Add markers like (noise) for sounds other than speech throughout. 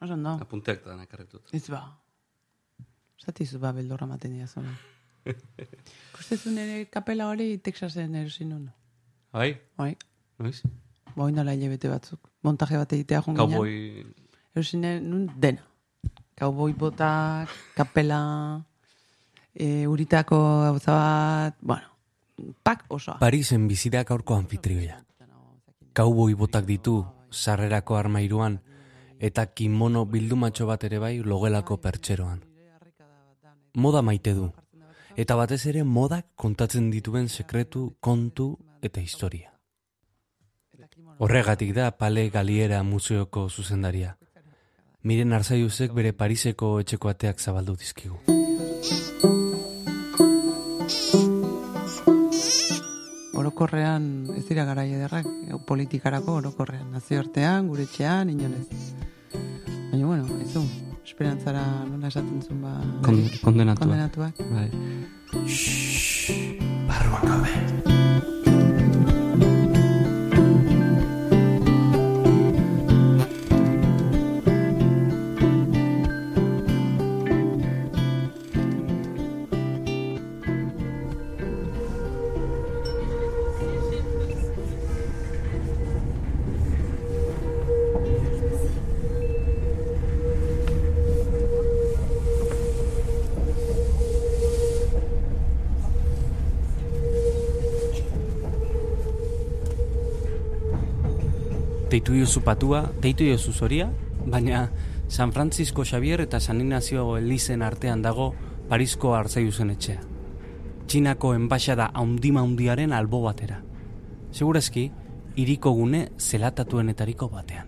oso ondo. Apunteak da nakarretut. Ez ba. Zatizu ba, beldorra maten dira zona. (laughs) Kustezu nire kapela hori Texasen erosin hona. Bai? Bai, Noiz? boin dala hilabete batzuk. Montaje bat egitea joan ginen. Cowboy... Erosin nun dena. Cowboy botak, kapela, e, uritako gauza bat, bueno, pak osoa. Parisen bizirak aurko anfitrioia. Kauboi botak ditu, sarrerako armairuan, eta kimono bildumatxo bat ere bai logelako pertseroan. Moda maite du, eta batez ere modak kontatzen dituen sekretu, kontu eta historia. Horregatik da Pale Galiera museoko zuzendaria. Miren Arzaiuzek bere Pariseko etxeko ateak zabaldu dizkigu. Orokorrean ez dira garai ederrak, eh, politikarako orokorrean, nazioartean, gure etxean, inonez. Baina, bueno, ez du, esperantzara nola esaten zuen ba... Kon, kondenatua. kondenatuak. Bai. Barruan gabe. Deitu diozu patua, deitu diozu zoria, baina San Francisco Xavier eta San Ignacio Elizen artean dago Parisko Arzaiuzen etxea. Txinako enbaixada haundima haundiaren albo batera. Segurazki, iriko gune zelatatuenetariko batean.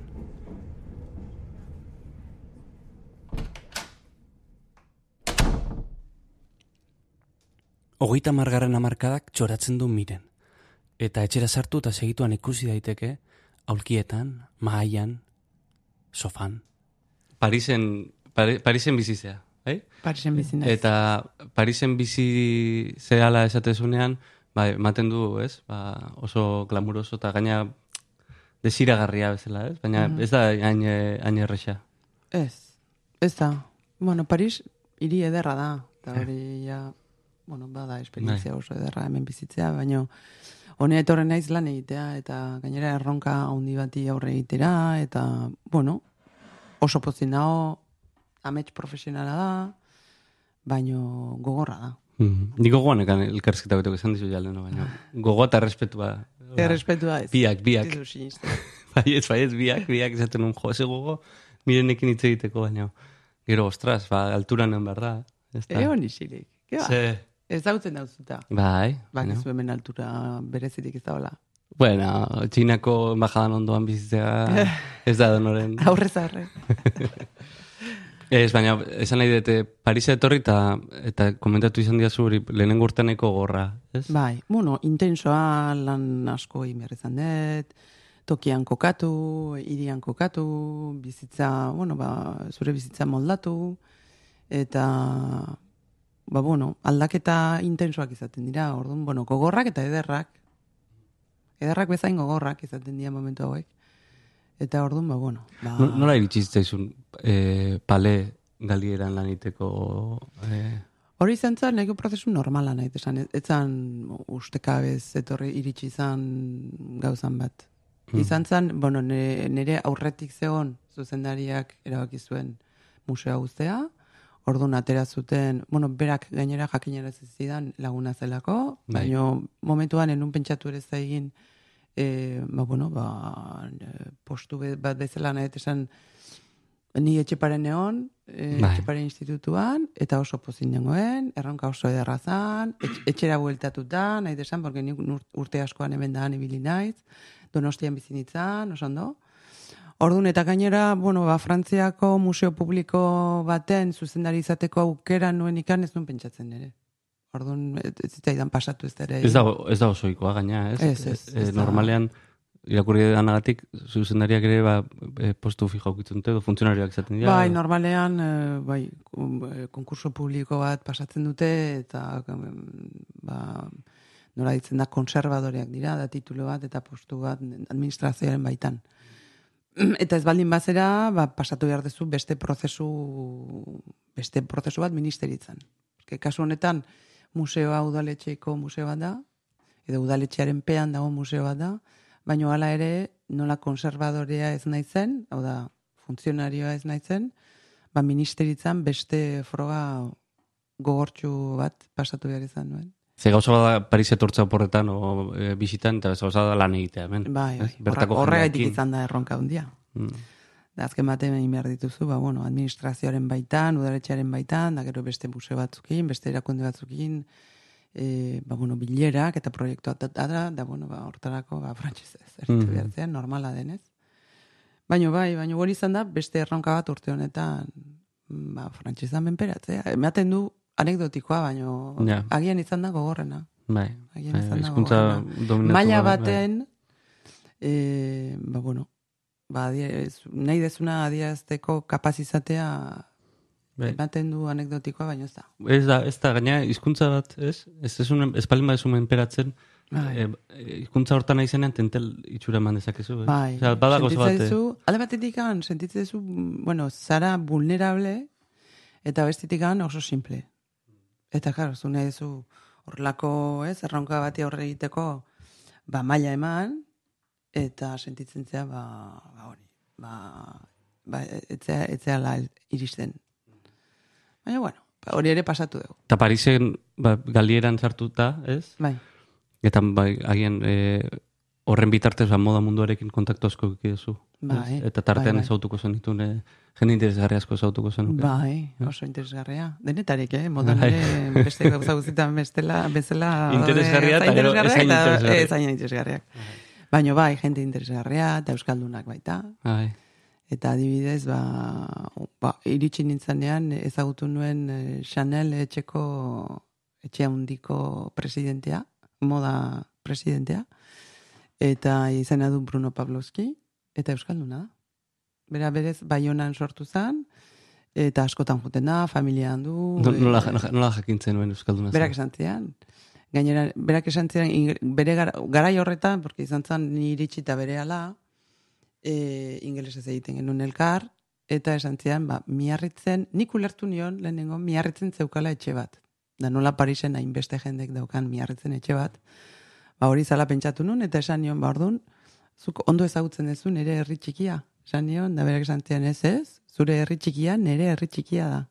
Hogeita margarren amarkadak txoratzen du miren. Eta etxera sartu eta segituan ikusi daiteke, aulkietan, mahaian, sofan. Parisen, Pari, Parisen bizizea, bai? Parisen bizi naiz. Eta Parisen bizi zehala esatezunean, ba, ematen du, ez? Ba, oso glamuroso eta gaina desiragarria bezala, ez? Baina ez da hain, eh, hain erresa. Ez, ez da. Bueno, Paris hiri ederra da. Eta hori ja, bueno, bada esperientzia oso ederra hemen bizitzea, baina hone etorren naiz lan egitea, eta gainera erronka handi bati aurre egitera, eta, bueno, oso pozin dago, amets profesionala da, baino gogorra da. Mm. Ni gogoan ekan elkarrizketa betok esan dizu jalen, baina gogoa eta respetua. ba, Errespetua ez. Biak, biak. Ez du sinisten. (laughs) Baiet, baiet, biak, biak esaten un jo, eze gogo, mirenekin hitz egiteko, baina gero, ostras, ba, alturan en berda. Ez da. Egon isilik. Ke ba? Ze, Ez dautzen dauzuta. bai, Ba, baina. ez hemen altura berezirik ez daola. Bueno, txinako embajadan ondoan bizitzea (laughs) ez da donoren. Aurrez aurre. (laughs) Ez, baina, esan nahi dute, Parisa etorri eta, eta komentatu izan diazu hori lehenengo urteneko gorra, ez? Bai, bueno, intensoa lan asko behar izan dut, tokian kokatu, irian kokatu, bizitza, bueno, ba, zure bizitza moldatu, eta, ba, bueno, aldaketa intensoak izaten dira, orduan, bueno, gogorrak eta ederrak, ederrak bezain gogorrak izaten dira momentu hauek, eta orduan, ba, bueno, ba, No- Nola iritsi zitzaizun e, pale galieran laniteko... E, Hori izan zen, nahiko prozesu normala nahi, esan, ez zan ustekabez etorri iritsi izan gauzan bat. Izan zen, bueno, ne- nire aurretik zegon zuzendariak erabaki zuen musea guztea, orduan atera zuten, bueno, berak gainera jakinera zidan laguna zelako, Bai. baina momentuan enun pentsatu ere zaigin, e, ba, bueno, ba, e, postu be- bat bezala nahi esan, ni etxeparen egon, e, Bai. etxeparen institutuan, eta oso pozin nengoen, erronka oso ederra zan, etx- etxera bueltatuta, nahi desan, porque nik ur- urte askoan hemen da ibili naiz, donostian bizi nitzan, oso ondo. Orduan, eta gainera, bueno, ba, Frantziako museo publiko baten zuzendari izateko aukera nuen ikan ez nuen pentsatzen ere. Orduan, ez ez zitzaidan pasatu ez ere. ez, da, ez da osoikoa gaina, ez? Ez, ez, E, ez da. normalean, irakurri danagatik, zuzendariak ere ba, e, postu fijo aukitzen dute, funtzionarioak izaten dira. Bai, normalean, eh, bai, eh, konkurso publiko bat pasatzen dute, eta em, ba, nola ditzen da, konservadoreak dira, da titulo bat, eta postu bat administrazioaren baitan. Eta ez baldin bazera, ba, pasatu behar duzu beste prozesu, beste prozesu bat ministeritzan. Eske, kasu honetan, museoa udaletxeiko museo bat da, edo udaletxearen pean dago museo bat da, baina hala ere nola konservadorea ez naizen, hau da, funtzionarioa ez naizen, ba, ministeritzan beste froga gogortxu bat pasatu behar izan duen. Ze gauza bada Paris etortza oporretan o e, bisitan, eta gauza da lan egitea, hemen. Bai, bai. Bertako horregaitik izan da erronka handia. Mm. Da azken batean egin behar dituzu, ba, bueno, administrazioaren baitan, udaletxearen baitan, da gero beste museo batzukin, beste erakunde batzukin, e, ba, bueno, bilerak eta proiektuak da, da, da, bueno, ba, hortarako, ba, frantzizez, erritu Mhm. behar zean, normala denez. Baina bai, baina hori izan da, beste erronka bat urte honetan, mm, ba, frantzizan menperatzea. Ematen du anekdotikoa, baina Ja. agian izan da gogorrena. Bai, Agian bai, izan hizkuntza gogorrena. dominatu Maila bai. baten, e, ba, bueno, ba, adie- ez- nahi dezuna adierazteko kapaz izatea Bai. ematen du anekdotikoa, baina ez da. Ez da, ez da, gaina hizkuntza bat, ez? Ez unen, ez palin badezu menperatzen, Bai. e, e, hizkuntza hortan naizenean tentel itxura eman dezakezu, ez? Bai, Osea, bada gauza bat, sentitzen duzu, alde batetik sentitzen duzu, bueno, zara vulnerable, eta bestetik an oso simple. Eta, karo, zu nahi duzu horrelako, ez, erronka bati aurre egiteko, ba, maila eman, eta sentitzen zea, ba, ba hori, ba, ba etzea, etzea la iristen. Baina, bueno, ba, hori ere pasatu dugu. Eta Parisen, ba, galieran sartuta, ez? Bai, Eta bai, agian e, horren bitartez ba, moda munduarekin kontaktu asko ekidezu. Bai, Eta tartean bai, bai. ezautuko zenitun, e, jende interesgarri asko ezautuko zenuke. bai, oso interesgarria. Denetarik, eh? Modan Bai. ere beste gauza guztietan bestela, bezala... Interesgarria eta gero interesgarriak ezain interesgarriak. ezain interesgarriak. Baina bai, jente interesgarria eta euskaldunak baita. Bai. Eta adibidez, ba, ba iritsi nintzanean ezagutu nuen eh, Chanel etxeko etxe handiko presidentea, moda presidentea, eta izena du Bruno Pavlovski, eta euskalduna. Bera berez, baionan sortu zen, eta askotan juten da, familian du. No- Nola, eh, nola, nola jakintzen nuen euskalduna. zen? Berak esan zian. Gainera, berak esan zian, bere gara, garai horretan, porque izan zen ni iritsi eta bere ala, e, ingelesez egiten genuen elkar, eta esan zian, ba, miarritzen, nik ulertu nion, lehenengo, miarritzen zeukala etxe bat. Da nola Parisen hainbeste jendek daukan miarritzen etxe bat. Ba, hori zala pentsatu nun, eta esan nion, ba, orduan, zuk ondo ezagutzen duzu nire herri txikia. Esan nion, da berak esan ez ez, zure herri txikia, nire herri txikia da.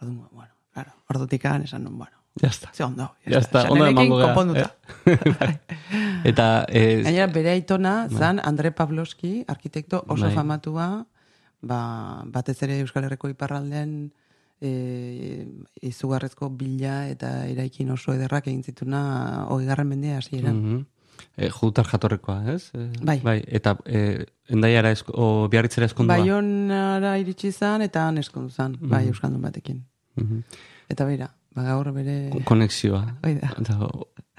Orduan, bueno, claro, ordutik esan nun, bueno, Ya está. Ze ondo. Ya está, ondo emango konponduta. (laughs) Eta, e, Gainera, bere aitona, zan Andre Pavlovski, arkitekto oso Bai. famatua, ba, batez ere Euskal Herriko iparraldean e, izugarrezko bila eta eraikin oso ederrak egin zituna hogei garren mendea hasieran. mhm. E, jutar jatorrekoa, ez? E, Bai. bai. Eta e, endaiara esko, o biarritzera eskondua. Baionara iritsi zan eta han eskondu zan, bai, Mhm. Euskaldun batekin. Mhm. Eta beira, ba, gaur bere... Ko- Konexioa. Hoi da.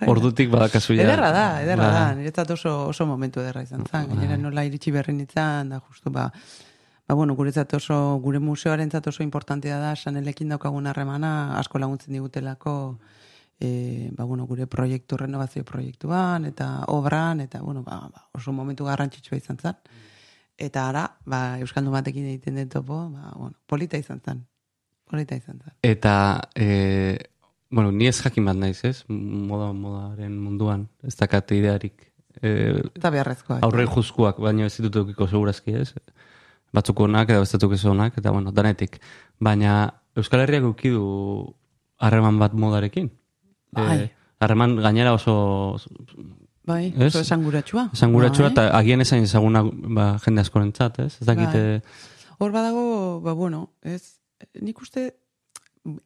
Ordutik badakazu ja. Ederra da, ederra Ba, da. Niretzat oso, oso momentu ederra izan. Gainera Bai. nola iritsi berri nintzen, da justu ba, ba bueno, guretzat oso, gure museoaren oso importantea da, sanelekin daukagun harremana, asko laguntzen digutelako, e, ba, bueno, gure proiektu, renovazio proiektuan, eta obran, eta bueno, ba, ba, oso momentu garrantzitsua izan zen. Eta ara, ba, Euskaldun batekin egiten den topo, ba, bueno, polita izan zen. Polita izan zen. Eta, e, bueno, ni ez jakin bat naiz, ez? Moda, modaren munduan, ez dakat idearik. E, Eta beharrezkoa. aurre juzkuak, baina ez ditut edukiko segurazki, ez? Batzuk onak, eta bestetuk ez onak, eta bueno, danetik. Baina Euskal Herriak ukidu harreman bat modarekin. Bai. E, harreman gainera oso Bai, Ez? oso esanguratsua. esanguratsua, Bai. eta agian ezain ezaguna ba, jende askorentzat, ez? Ez dakite... Hor badago, ba bueno, ez, nik uste,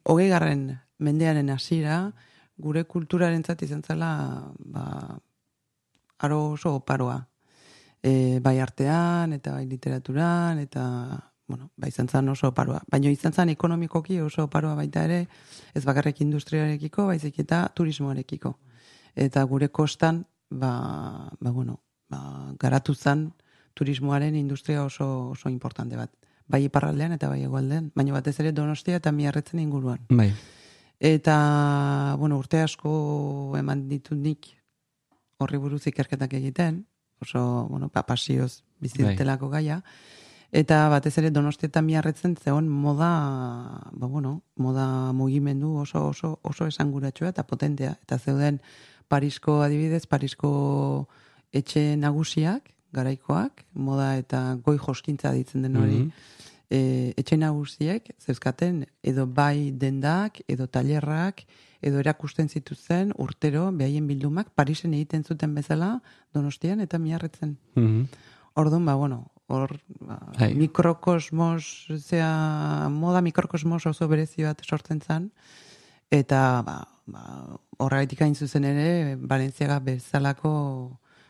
hogei garren mendearen hasiera gure kulturarentzat izan zela, ba, aro oso oparoa. E, bai artean, eta bai literaturan, eta, bueno, bai izan zen oso oparoa. Baina izan zen ekonomikoki oso oparoa baita ere, ez bakarrik industriarekiko, baizik eta turismoarekiko. Eta gure kostan, ba, ba bueno, ba, garatu zen turismoaren industria oso oso importante bat. Bai iparraldean eta bai hegoaldean, baina batez ere Donostia eta Miarretzen inguruan. Bai. Eta, bueno, urte asko eman ditut nik horri buruz ikerketak egiten, oso, bueno, pa, pasioz bizitelako gaia. Eta batez ere donostietan miarretzen zeon moda, ba bueno, moda mugimendu oso oso oso esanguratsua eta potentea. Eta zeuden Parisko adibidez, Parisko etxe nagusiak, garaikoak, moda eta goi joskintza ditzen den hori, e, etxe nagusiek zeuzkaten edo bai dendak, edo tailerrak, edo erakusten zituzen urtero behaien bildumak Parisen egiten zuten bezala Donostian eta miarretzen. Mhm. Orduan, ba, bueno, hor ba, Bai. mikrokosmos, zea, moda mikrokosmos oso berezi bat sortzen zen, eta ba, ba, horregatik hain zuzen ere, Balentziaga bezalako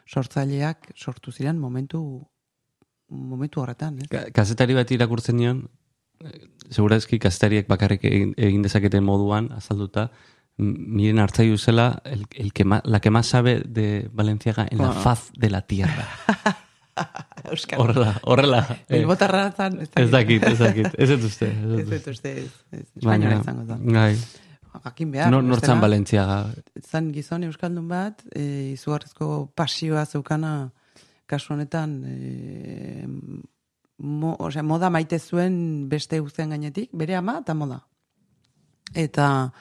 sortzaileak sortu ziren momentu momentu horretan, ez? Ka- Kazetari bat irakurtzen nion, segurazki kazetariek bakarrik egin, dezaketen moduan, azalduta, miren hartzaiu zela el, el que ma, la que más sabe de Valenciaga en la faz de la tierra. (laughs) Euskal. Horrela, horrela. eh, Bilbotarra zan, ez dakit, ez dakit. Ez uste. Ez dut uste. uste, ez, ez, Baina, espainola izango zen. gai, Jakin behar. nor, nortzan Valentziaga. zan gizon euskaldun bat, e, izugarrizko pasioa zeukana kasu honetan e, mo, osea, moda maite zuen beste guztien gainetik, bere ama eta moda. Eta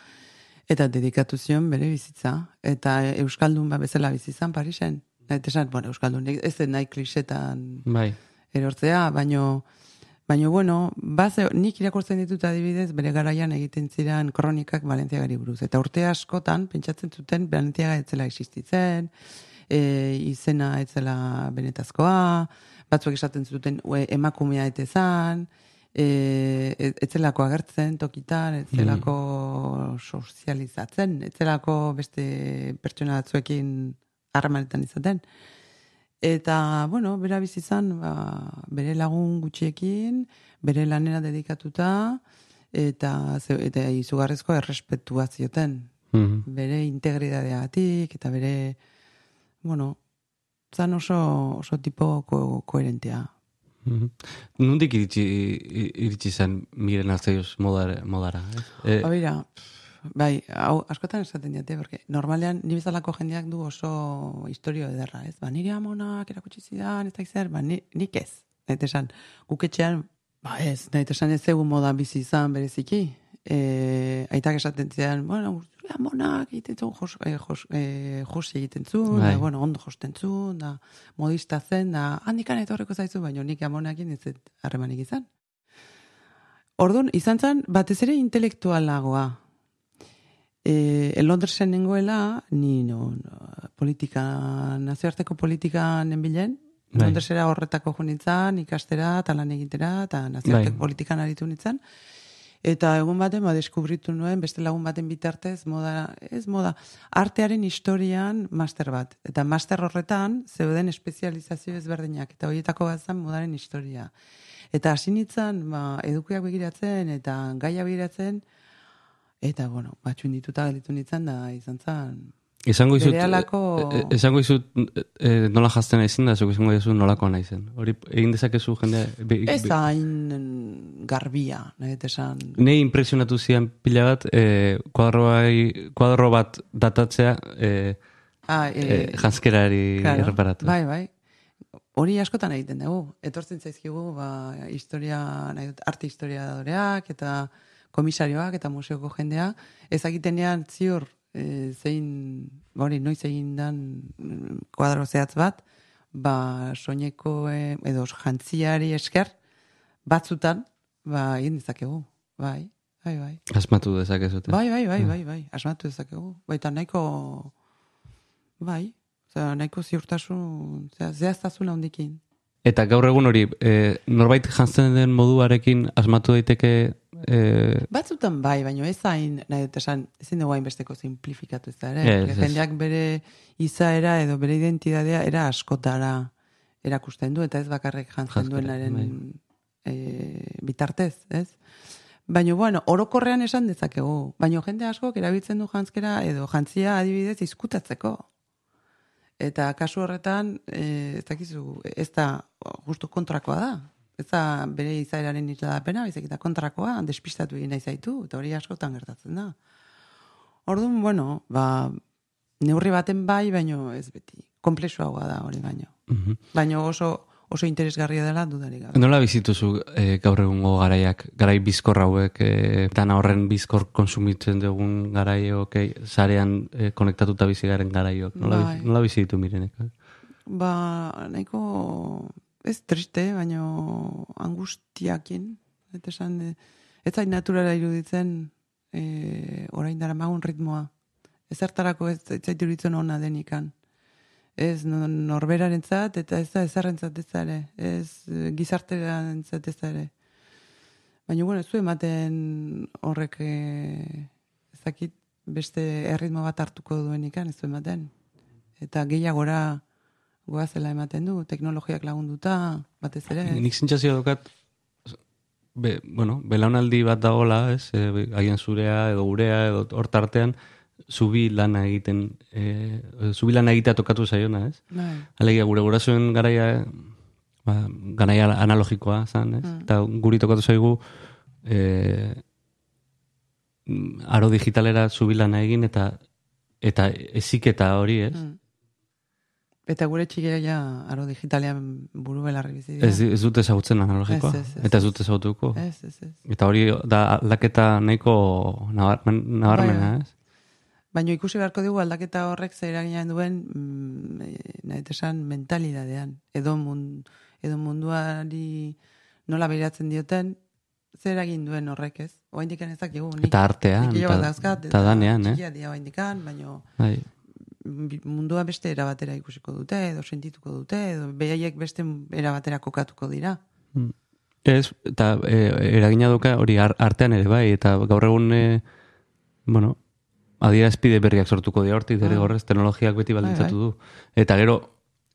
eta dedikatu zion bere bizitza. Eta euskaldun bat bezala bizitzan Parisen. Eta esan, bueno, euskaldun, ez zen nahi klisetan Bai. erortzea, baino baino bueno, baze, nik irakurtzen ditut adibidez bere garaian egiten ziren kronikak Valentziagari buruz. Eta urte askotan pentsatzen zuten Valentziaga etzela existitzen, e, izena etzela benetazkoa, batzuk esaten zuten ue, emakumea etezan, e, etzelako agertzen tokitan, etzelako sozializatzen, etzelako beste pertsona batzuekin harremanetan izaten. Eta, bueno, bera bizizan, ba, bere lagun gutxiekin, bere lanera dedikatuta, eta, eta izugarrezko errespetua zioten. Mhm. Bere integridadeagatik, eta bere, bueno, zan oso, oso tipo ko, koherentea. Mhm. Nundik iritsi, iritsi zen miren hartzaiuz modara? modara? Eh, Habira, bai, hau askotan esaten diate, porque normalean ni bezalako jendeak du oso historio ederra, ez? Ba, nire amonak erakutsi zidan, ez da zer, ba, ni, nik ez. Naite esan, guk etxean, ba ez, naite esan ez egun moda bizi izan bereziki. E, aitak esaten zidan, bueno, amonak egiten zuen, jos, e, jos, e, josi egiten zuen, Bai. da, bueno, ondo josten zuen, da, modista zen, da, handikan etorreko zaizu, baina nik amonakin ez harremanik izan. Orduan, izan zen, batez ere intelektualagoa. E, Londresen nengoela, ni no, no, politika, nazioarteko politika nenbilen, Bai. Londresera horretako jo nintzen, ikastera, eta lan egitera, eta nazioarteko Bai. politikan aritu nintzen. Eta egun baten, ba, deskubritu nuen, beste lagun baten bitartez, moda, ez moda, artearen historian master bat. Eta master horretan, zeuden espezializazio ezberdinak, eta horietako bat zen modaren historia. Eta hasi nintzen, ba, edukiak begiratzen, eta gaia begiratzen, eta, bueno, batxun dituta gelditu nintzen, da izan zen, Esango izut, Berehalako- eh, eh, esango izut eh, nola jazten naizen da, zuk esango dizu nolakoa naizen. Hori egin dezakezu jendea... be- ez be- hain garbia, nahi esan, Nei impresionatu zian pila bat, eh, kuadro, bat datatzea eh, ah, eh, janskerari Claro, erreparatu. Bai, bai. Hori askotan egiten dugu. Etortzen zaizkigu, ba, historia, nahi dut, arte historiadoreak eta komisarioak eta museoko jendea, ezagitenean ziur e, zein, hori, noiz egin dan mm, kuadro zehatz bat, ba, soineko e, edo jantziari esker, batzutan, ba, egin dezakegu. Bai, bai, bai. Asmatu dezakezute. Bai, bai, bai, bai, bai, asmatu dezakegu. Baita nahiko, bai, Osea, nahiko ziurtasun, zera, zehaztasun handikin. Eta gaur egun hori, eh, norbait jantzen den moduarekin asmatu daiteke eh, Batzutan bai, baina ez hain, nahi dut esan, ezin dugu hain besteko simplifikatu ez da ere. Ez. Jendeak bere izaera edo bere identidadea era askotara erakusten du, eta ez bakarrik jantzen duenaren bai. e, bitartez, ez? Baina, bueno, orokorrean esan dezakegu. Baina jende askok erabiltzen du jantzkera edo jantzia adibidez izkutatzeko. Eta kasu horretan, e, ez dakizu, ez da justu kontrakoa da. Ez da bere izaeraren isladapena, baizik eta kontrakoa, despistatu egin nahi zaitu, eta hori askotan gertatzen da. Orduan, bueno, ba, neurri baten bai, baino ez beti. Komplexuagoa da hori baino. mhm. Baino oso, oso interesgarria dela dudarik gabe. Nola bizituzu e, gaur egungo garaiak, garai bizkor hauek, e, dana horren bizkor konsumitzen dugun garaiok, e, zarean e, konektatuta bizi garen garaiok, nola, Bai. nola bizitu mirenek? eh? Ba, nahiko, ez triste, baino angustiakin, eta esan, ez zait naturala iruditzen e, orain dara magun ritmoa. Ezertarako ez, ez zait iruditzen ona denikan. Ez no- norberarentzat eta ez da ezarrentzat ez da ere. Ez e, gizarterantzat ez da ere. Baina, bueno, ez ematen horrek e, ez dakit beste erritmo bat hartuko duenikan, ez du ematen. Eta gehiagora goazela ematen du, teknologiak lagunduta, batez ere. Nik zintxazio daukat, be, bueno, belaunaldi bat dagola, ez, e, agian zurea edo gurea edo hortartean, zubi lana egiten, e, zubi lana egitea tokatu zaiona, ez? Bai. Alegia, gure gurasoen garaia, ba, garaia analogikoa, zan, ez? Mm. Eta guri tokatu zaigu, e, aro digitalera zubilana egin, eta eta eziketa hori, ez? Mm. Eta gure txikia ja aro digitalean buru belarri bizi dira. Ez, ez dute ezagutzen analogikoa, Ez, ez, ez, eta ez dute ezagutuko. Ez, ez, ez. Eta hori da aldaketa nahiko nabar- nabarmena, Bai, ez? Baina ikusi beharko dugu aldaketa horrek zer eragina duen mm, e, nahi esan mentalidadean. Edo, mund, edo munduari nola behiratzen dioten, zer eragin duen horrek ez. Oaindik ez dakigu. Nik, Eta artean, nik eta, eta, dauzkat, eta danean, eh? Txikia dira oaindikan, baina Bai. Mundua beste era batera ikusiko dute, edo sentituko dute, edo behaiek beste era batera kokatuko dira. Ez, eta e, eragina duka hori ar- artean ere bai, eta gaur egun, e, bueno, adierazpide berriak sortuko dira hortik, Ah. derrigorrez, teknologiak beti baldintzatu bai. du. Eta gero,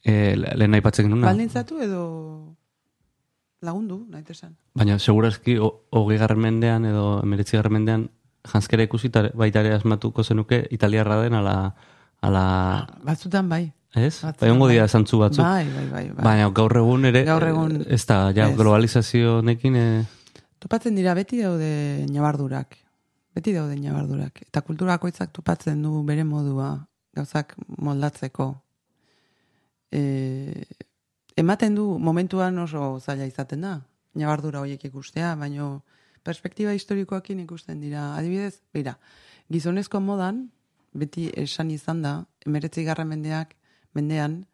e, lehen aipatzen genuna, Baldintzatu edo lagundu, nahi esan. baina segurazki ho- hogei garren mendean edo emeretzi garren mendean janskera ikusita baita ere asmatuko zenuke italiarra den ala, ala Batzutan bai. ez? Bai, ongo dira bai. zantzu batzuk. Bai, bai, bai. bai. Baina gaur egun ere, Gaur egun- ez da, ja, ez. globalizazio honekin, e, Topatzen dira beti daude nabardurak. Beti daude nabardurak. Eta kulturakoitzak topatzen du bere modua gauzak moldatzeko. E, ematen du momentuan oso zaila izaten da. Nabardura horiek ikustea, baino perspektiba historikoakin ikusten dira. Adibidez, beira, gizonezko modan, beti esan izan da, emeretzi garren mendeak, mendean,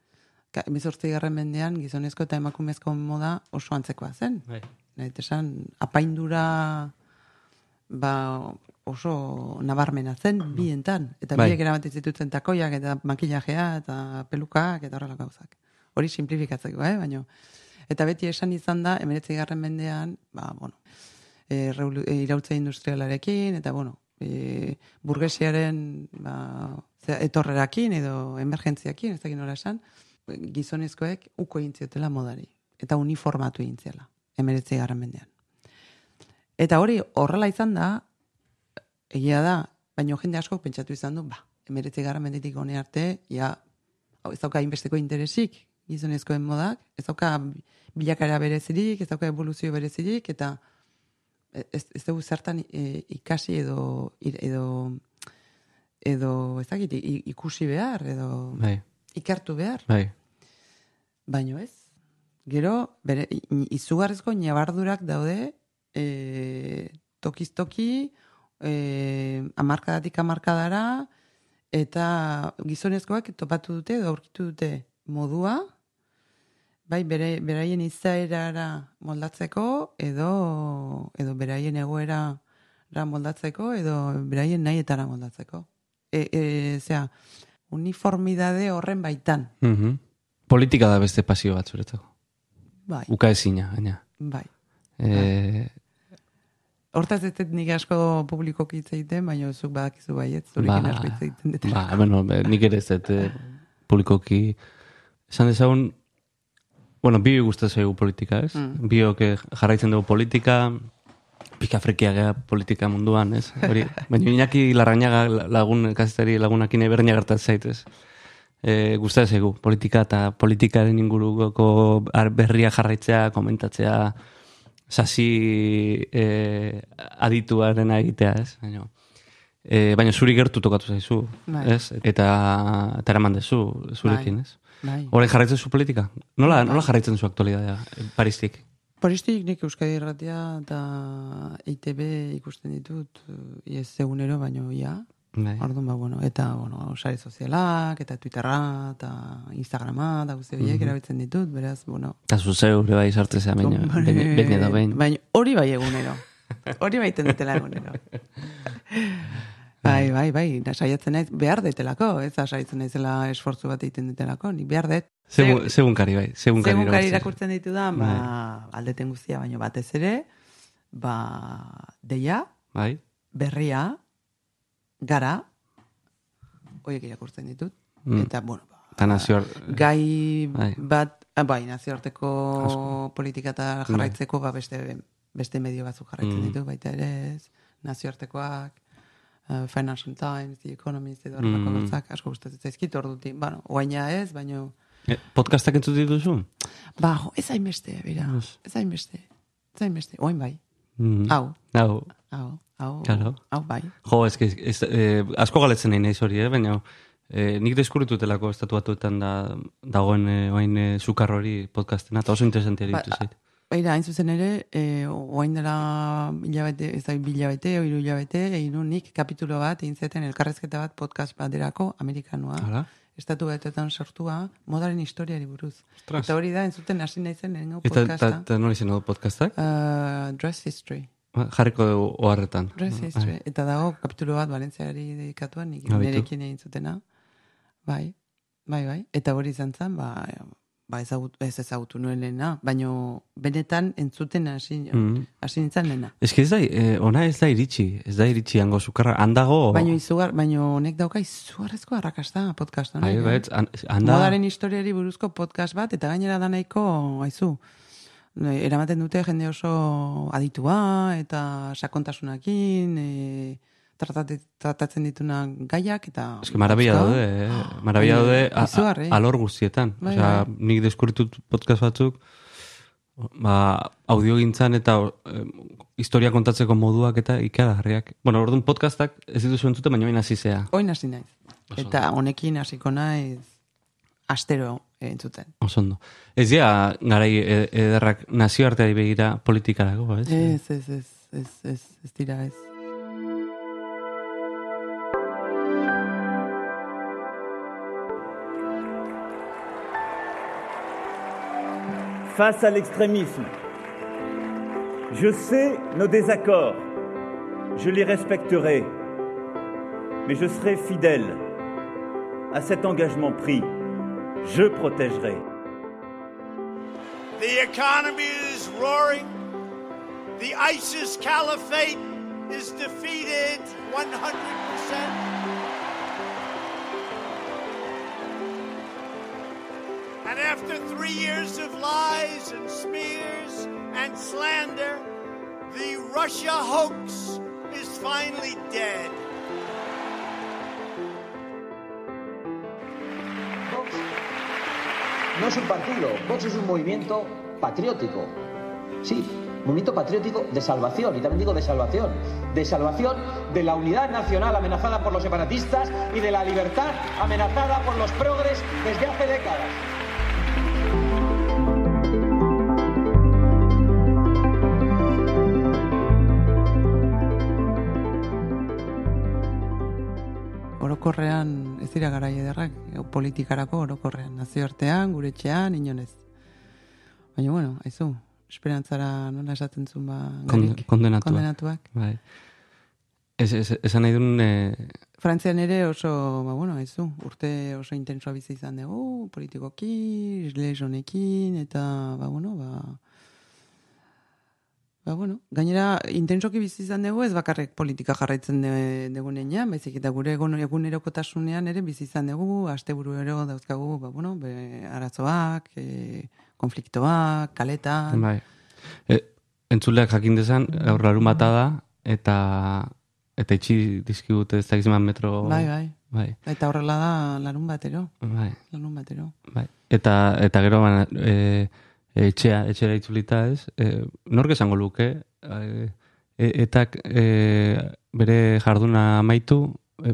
emezortzi garren mendean, gizonezko eta emakumezko moda oso antzekoa zen. bai. Nahi esan, apaindura ba, oso nabarmena zen bientan. Eta Bai. biek eramaten zituzten takoiak eta makillajea eta pelukak eta horrela gauzak. Hori simplifikatzeko, eh? Baina, eta beti esan izan da, emeretzi garren mendean, ba, bueno, e, reulu- e, iraultza industrialarekin, eta, bueno, e, burgesiaren ba, etorrerakin edo emergentziakin, ez dakit nola esan, gizonezkoek uko egin ziotela modari. Eta uniformatu egin ziela, emeretzi garren mendean. Eta hori horrela izan da, egia da, baina jende asko pentsatu izan du, ba, emeretzi garren mendetik hone arte, ja, ez dauka inbesteko interesik gizonezkoen modak, ez dauka bilakara berezirik, ez dauka evoluzio berezirik, eta ez, ez dugu zertan e, ikasi edo, edo, edo, ez dakit, ikusi behar, edo Bai, ikertu behar. bai. Baino ez. Gero, bere, i- izugarrizko nabardurak daude, e, tokiz toki, e, amarkadatik amarkadara, eta gizonezkoak topatu dute, edo aurkitu dute modua, bai, bere, beraien izaerara moldatzeko, edo, edo beraien egoera moldatzeko, edo beraien nahietara moldatzeko. E, e, zera, uniformidade horren baitan. Mhm. Politika da beste pasio bat zuretzako. Bai, Uka ezina, gaina. bai. E, Hortaz ez nik asko publikoki hitz egiten, baina zuk badakizu baiet, zurekin asko hitz egiten dut. ba, bueno, nik ere ez dut eh, publikoki esan dezagun bueno, bi gustatzen zaigu politika, ez? Mm. Biok eh, jarraitzen dugu politika, pika frekia gea politika munduan, ez? Hori, (laughs) baina Iñaki Larrañaga lagun, kazetari lagunakin ebernia gertatzen zait, ez? E, gustatzen zaigu politika eta politikaren inguruko berria jarraitzea, komentatzea, sasi e, adituaren egitea, ez? Baina, e, baina zuri gertu tokatu zaizu, Bai. ez? Eta, eta eraman dezu zurekin, Bai. ez? Bai. Horren jarraitzen zu politika? Nola, nola jarraitzen zu aktualidadea, Paristik? Poristik nik Euskadi Irratia eta EITB ikusten ditut, eh, ez egunero, baino ja. Bai. Orduan, ba, bueno, eta, bueno, sare sozialak, eta Twitterra, eta Instagrama, eta guzti horiek erabiltzen ditut, beraz, bueno. Eta zu zeure bai baina, behin behin edo behin. Baina hori bai egunero. Hori bai dutela egunero. (laughs) Bai, bai, bai, da saiatzen naiz, behar detelako, ez da saiatzen naizela esfortzu bat egiten detelako, ni behar det. Segun, segun kari bai, segun kari Segun kari irakurtzen. ditu da, ba, aldeten guztia, baino batez ere, ba, deia, Bai, berria, gara, horiek irakurtzen ditut, Mm. eta, bueno, ba, eta gai Bai. bat, ah, bai, nazioarteko politika eta jarraitzeko, ba, beste, beste medio batzuk jarraitzen Mm. ditu, baita ere ez, nazioartekoak, uh, Financial Times, The Economist, edo horrelako Mm. gauzak, asko gustatzen zaizkit, ordutik, bueno, oaina ez, baino, Eh, Podcastak entzut dituzu? ba, jo, ez hainbeste, bera, Ez. ez hainbeste, ez hainbeste, oain bai, Mm. hau, Hau. hau, hau, Claro. hau bai, Jo, ez, que- ez, eh, asko galetzen nahi naiz hori, eh? baina eh, nik deskurritutelako estatuatuetan da, dagoen eh, oain eh, sukar hori podcastena, eta oso interesantia Ba, ditu zait. Baina, hain zuzen ere, e, oain dela hilabete, ez da bilabete, oiru hilabete, egin nik kapitulo bat, egin zeten elkarrezketa bat podcast baterako, amerikanoa. Hala? Estatu batetan sortua, modaren historiari buruz. Ostras. Eta hori da, entzuten hasi lehenengo Eta, eta, podcasta. eta nola izan du podcastak? Uh, dress History. Ba, Jarriko dugu oharretan. Dress History. Eta dago kapitulo bat Valentziari dedikatuan, nik Ah, nerekin egin zutena. Bai, bai, bai. Eta hori izan zen, ba, ba ezagut, ez ezagutu nuen lehena, baino benetan entzuten hasi Mm. hasi nintzen lehena. Ez ez da, eh, ona ez da iritsi, ez da iritsi hango sukarra, handago... Baino izugar, baino honek dauka izugarrezko arrakasta podcast honek. Bai, eh? bai, han- handa... Modaren historiari buruzko podcast bat, eta gainera da nahiko, aizu, eh, eramaten dute jende oso aditua, eta sakontasunakin, e, tratate, tratatzen dituna gaiak, eta... Marabia asko. daude, eh? marabia Bai, daude a- alor guztietan. Bai, Osea, bai. nik deskurritut podcast batzuk, ba, audio gintzan eta eh, historia kontatzeko moduak eta ikaragarriak. Bueno, orduan podcastak ez dituzu entzuten, baina baina hasi zea. Oin hasi naiz. Eta honekin hasiko naiz astero entzuten. Oso ondo. Ez dira, garai e- ederrak nazioarteari begira politikarako, ez? Ez, ez, ez, ez, ez, ez dira ez. Face à l'extrémisme. Je sais nos désaccords, je les respecterai, mais je serai fidèle à cet engagement pris. Je protégerai. The economy is roaring. The ISIS caliphate is defeated 100%. And after three years of lies and smears and slander, the Russia hoax is finally dead. Vox no es un partido, Vox es un movimiento patriótico. Sí, movimiento patriótico de salvación, y también digo de salvación, de salvación de la unidad nacional amenazada por los separatistas y de la libertad amenazada por los progres desde hace décadas. Orokorrean ez dira garai ederrak, politikarako orokorrean, nazioartean, gure etxean, inonez. Baina, bueno, aizu, esperantzara nola esaten zuen ba, garik, kondenatuak. kondenatuak. Bai. Ez, ez, esan nahi duen, eh, Frantzian ere oso, ba, bueno, aizu, urte oso intensoa bizi izan dugu, politikoki, isles honekin, eta, ba, bueno, ba, ba, bueno, gainera, intensoki bizi izan dugu, ez bakarrik politika jarraitzen dugunean, baizik eta gure egun, egunerokotasunean ere bizi izan dugu, asteburu ero dauzkagu, ba, bueno, be, arazoak, e, konfliktoak, kaletan, bai. E, entzuleak jakin dezan, gaur larun bata da, eta eta itxi dizkigute ez dakiz metro... bai, bai, Bai, eta horrela da larun batero, bai, larun batero. bai. Eta, eta gero, ba, e, etxea, etxera itzulita ez, e, nork esango luke, e, e- etak e, bere jarduna amaitu, e,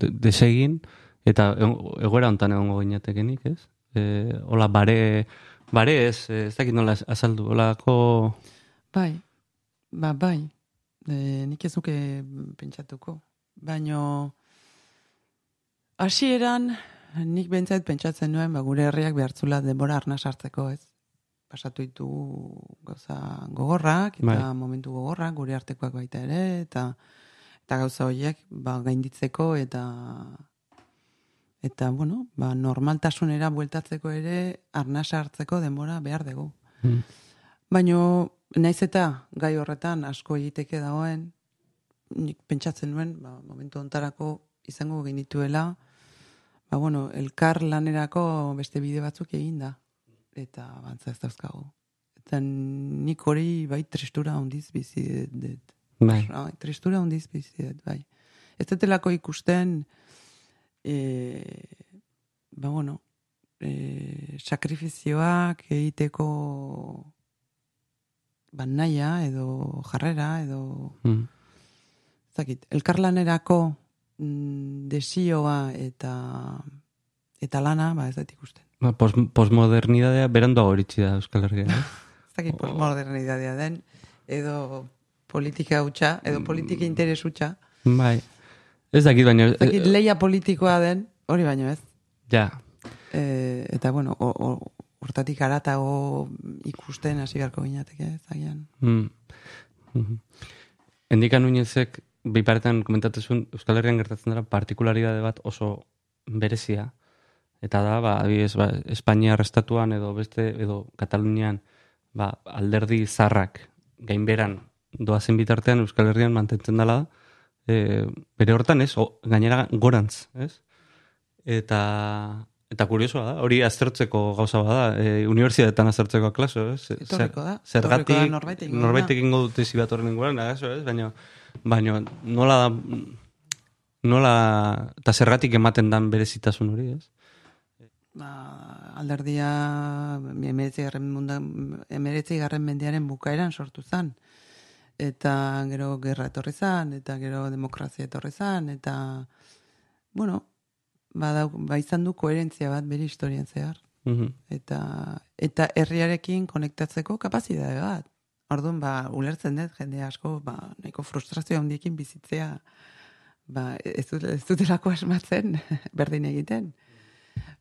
de- desegin, eta egoera hontan egongo ginatekenik, ez? E, hola, bare, bare ez, eh, ez dakit nola azaldu, holako... Bai, ba, bai. E, nik ez nuke pentsatuko. Baino, hasieran nik bentzait pentsatzen nuen, ba, gure herriak behartzula denbora arna sartzeko, ez? Pasatu ditu gauza gogorrak, eta Bai. momentu gogorrak, gure artekoak baita ere, eta eta gauza horiek ba, gainditzeko eta eta bueno, ba, normaltasunera bueltatzeko ere arna sartzeko denbora behar dugu. Mm. Baino, naiz eta gai horretan asko egiteke dagoen, nik pentsatzen nuen, ba, momentu ontarako izango genituela, ba, bueno, elkar lanerako beste bide batzuk egin da. Eta bantza ez dauzkagu. Eta nik hori bai tristura handiz bizi dut. Bai. Bai, tristura handiz bizi dut, bai. Ez dutelako ikusten, e, ba, bueno, e, sakrifizioak egiteko ba, naia edo jarrera edo Mm. ez dakit, elkarlanerako mm, desioa eta eta lana, ba, ez dut ikusten. Ba, pos, posmodernidadea beranduago iritsi da Euskal Herria. eh? Ez dakit postmodernidadea den, edo politika hutsa, edo politika interes hutsa, bai. Ez dakit baina... ez dakit leia politikoa den, hori baino ez. Ja, E, eta bueno, urtatik aratago ikusten hasi beharko ginateke, ez agian. Mm. Mhm. Endika Nuñezek biparetan komentatuzun Euskal Herrian gertatzen dara partikularidade bat oso berezia. Eta da, ba, adibidez, ba, Espainia estatuan edo beste, edo Katalunian, ba, alderdi zarrak gainberan doazen bitartean Euskal Herrian mantentzen dela, e, bere hortan ez, o, gainera gorantz, ez? Eta, eta kuriosoa da, hori aztertzeko gauza bada, e, unibertsitatean aztertzeko klaso, ez? Etorriko da, Zergatik, norbait egingo da. norbait egingo dute zi bat horren inguruan, agazo, ez? Baina, baina nola da, nola, eta zergatik ematen dan berezitasun hori, ez? Ba, alderdia emeretzi garren, mendearen bukaeran sortu zen. Eta gero gerra etorri zen, eta gero demokrazia etorri zen, eta, bueno, ba, ba izan du koherentzia bat bere historian zehar. Mhm. Eta, eta herriarekin konektatzeko kapazidade bat. Orduan, ba, ulertzen dut, jende asko, ba, nahiko frustrazio handiekin bizitzea, ba, ez, dut, ez dutelako asmatzen, (laughs) berdin egiten.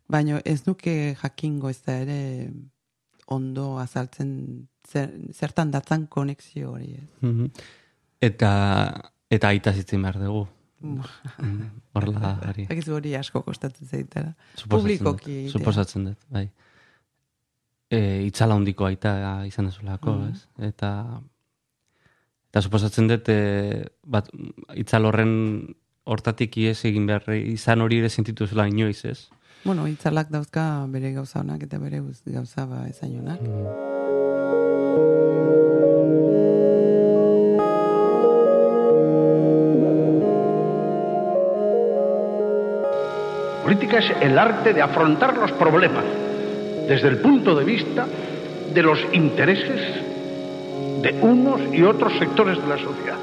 Baina ez nuke jakingo ez da ere ondo azaltzen zer, zertan datzan konexio hori ez. Mhm. Eta, eta aita zitzen behar dugu. Horla hori. Egizu hori asko kostatzen zaitara. Suposatzen Publikoki. Suposatzen dut, bai. E, itzala handiko aita izan dezulako, Mhm. ez? Eta eta suposatzen dut e, bat, itzal horren hortatik ies egin behar izan hori ere sentitu zela inoiz, ez? Bueno, itzalak dauzka bere gauza honak eta bere gauza ba ezainonak. Política es el arte de afrontar los problemas desde el punto de vista de los intereses de unos y otros sectores de la sociedad.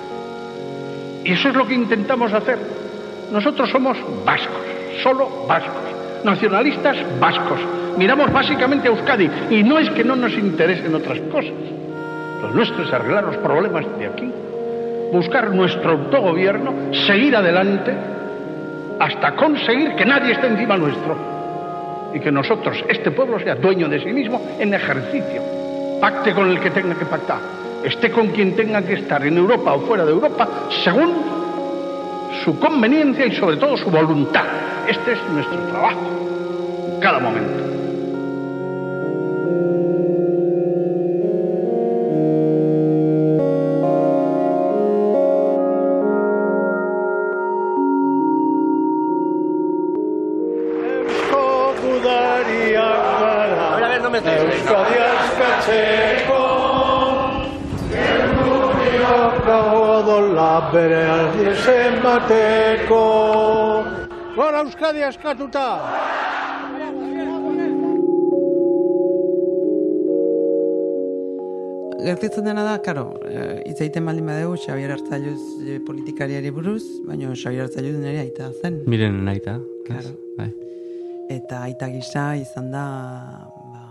Y eso es lo que intentamos hacer. Nosotros somos vascos, solo vascos, nacionalistas vascos. Miramos básicamente a Euskadi y no es que no nos interesen otras cosas. Lo nuestro es arreglar los problemas de aquí, buscar nuestro autogobierno, seguir adelante hasta conseguir que nadie esté encima nuestro y que nosotros, este pueblo, sea dueño de sí mismo en ejercicio. Pacte con el que tenga que pactar, esté con quien tenga que estar en Europa o fuera de Europa, según su conveniencia y sobre todo su voluntad. Este es nuestro trabajo, en cada momento. Eusko Euskadi askatuta! Gertitzen dena da, karo, hitz egiten baldin badegu Xabier Artzailuz eh, politikariari buruz, baina Xabier Artzailuz nire aita zen. Miren naita. ez? Claro. Bai. eta aita gisa izan da ba,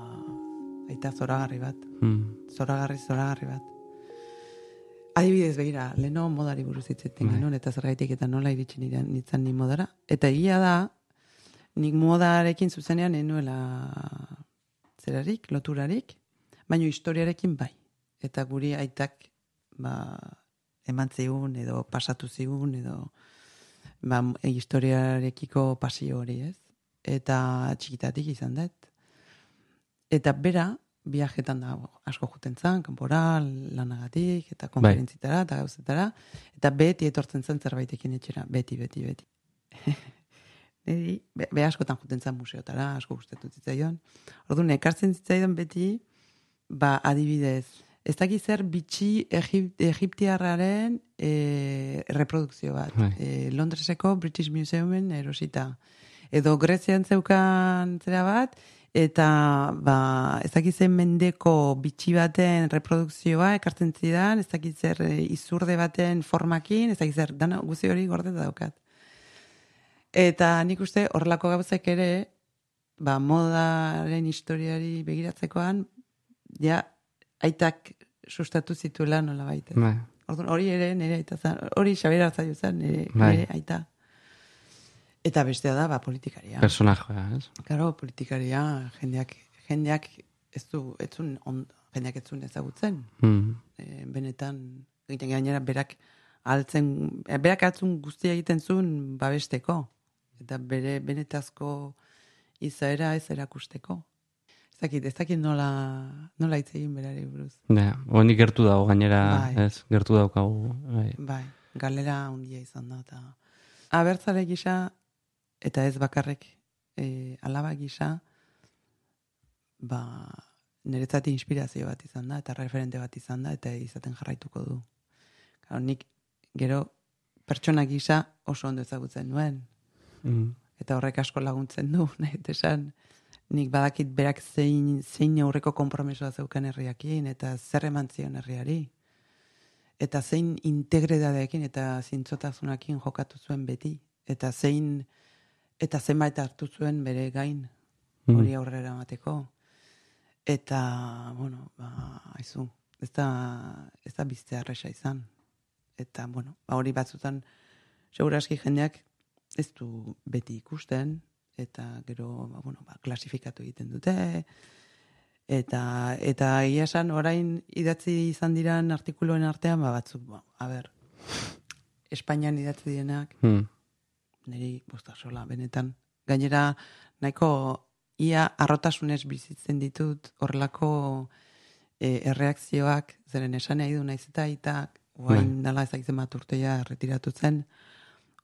aita zoragarri bat. Mm. Zoragarri, zoragarri bat. Adibidez begira, leno modari buruz hitzetzen Bai. genuen, eta zergaitik eta nola iritsi nirean nintzen ni modara. Eta egia da, nik modarekin zuzenean enuela zerarik, loturarik, baino historiarekin bai. Eta guri aitak ba, eman zigun edo pasatu zigun edo ba, historiarekiko pasio hori ez. Eta txikitatik izan dut. Eta bera, viajetan da asko juten zen, kanpora, lanagatik, eta konferentzitara, eta gauzetara, eta beti etortzen zen zerbaitekin etxera, beti, beti, beti. (laughs) Neri, be, be askotan juten zen museotara, asko gustatu zitzaion. Orduan, ekartzen zitzaion beti, ba, adibidez, ez dakit zer bitxi Egip, Egiptiarraren e, reprodukzio bat. Bai. E, Londreseko British Museumen erosita. Edo Grezian zeukan zera bat, eta ba, ez dakit zen mendeko bitxi baten reprodukzioa ekartzen zidan, ez dakit zer e, izurde baten formakin, ez dakit zer, dana guzi hori gorde daukat. Eta nik uste horrelako gauzek ere, ba, modaren historiari begiratzekoan, ja, aitak sustatu zituela nola baita. Bai. Orduan, hori ere nire aita zen, hori Xabier Arzaio zen, nire, Bai. nire aita. Eta bestea da, ba, politikaria. Personajea, ez? Claro, politikaria, jendeak, jendeak ez du, ez zuen on, jendeak ez ezagutzen. Mm. E, benetan, egiten gainera berak altzen, e, berak altzun guztia egiten zuen babesteko. Eta bere benetazko izaera ez erakusteko. Ez dakit, ez dakit nola, nola hitz egin berari buruz. Ja, honi gertu dago gainera, Bai. ez, gertu daukagu. Bai. Bai, galera handia izan da. Eta abertzale gisa, eta ez bakarrek e, alaba gisa, ba, niretzat inspirazio bat izan da, eta referente bat izan da, eta izaten jarraituko du. Claro, nik gero pertsona gisa oso ondo ezagutzen nuen, Mm. eta horrek asko laguntzen du, (laughs) nahi esan, nik badakit berak zein, zein aurreko konpromisoa zeukan herriakin, eta zer eman zion herriari. Eta zein integredadeekin eta zintzotasunakin jokatu zuen beti. Eta zein, eta zenbait hartu zuen bere gain Mm. hori aurrera emateko. Eta, bueno, ba, aizu, ez da, ez da bizte arresa izan. Eta, bueno, ba, hori batzutan, seguraski jendeak ez du beti ikusten, eta gero, ba, bueno, ba, klasifikatu egiten dute, eta, eta egia esan, orain idatzi izan diran artikuluen artean, ba, batzuk, ba, a ber, Espainian idatzi dienak, Mm. Niri bostasola, benetan. Gainera, nahiko ia arrotasunez bizitzen ditut horrelako e, erreakzioak, zeren esan nahi du naiz eta aitak, oain dala ezakitzen bat urteia retiratu zen,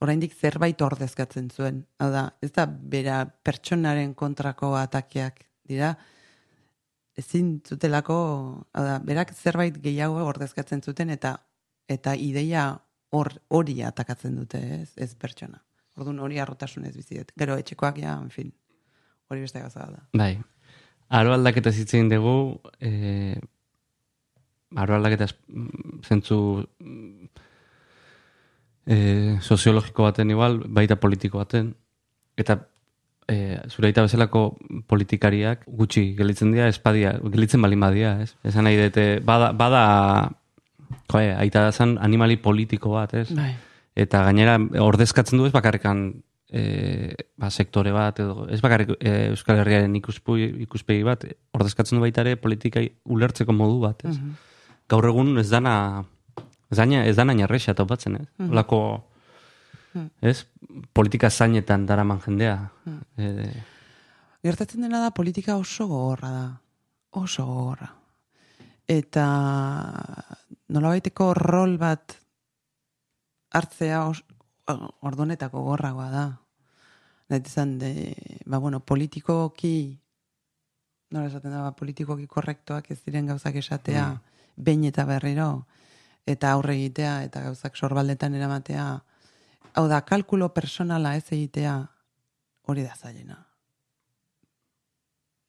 oraindik zerbait ordezkatzen zuen. Hau da, ez da bera pertsonaren kontrako atakeak dira, ezin zutelako, hau da, berak zerbait gehiago ordezkatzen zuten eta eta ideia hor hori atakatzen dute, ez, ez pertsona. Orduan hori arrotasunez bizi dut. Gero etxekoak ja, en fin. Hori beste gauza da. Bai. Aro aldaketa zitzen dugu, eh, aro aldaketa mm, zentzu eh, soziologiko baten igual, baita politiko baten, eta eh, zure aita bezalako politikariak gutxi gelitzen dira, espadia, gelitzen balin badia, ez? Esan nahi dute, bada, bada joe, aita zan animali politiko bat, ez? Bai. Eta gainera ordezkatzen du ez bakarrikan e, ba, sektore bat edo ez bakarrik e, Euskal Herriaren ikuspu, ikuspegi bat ordezkatzen du baita ere politikai ulertzeko modu bat, ez? Mhm. Gaur egun ez dana ez dana ez dana inarrexa topatzen, ez? Mhm. Olako Mhm. ez? Politika zainetan daraman jendea. E, Gertatzen dena da politika oso gogorra da. Oso gogorra. Eta nolabaiteko rol bat hartzea os, ordonetako gorragoa da. Nahi izan, de, ba, bueno, politikoki, nola esaten da, ba, politikoki korrektoak ez diren gauzak esatea, behin eta berriro, eta aurre egitea, eta gauzak sorbaldetan eramatea, hau da, kalkulo personala ez egitea, hori da zailena.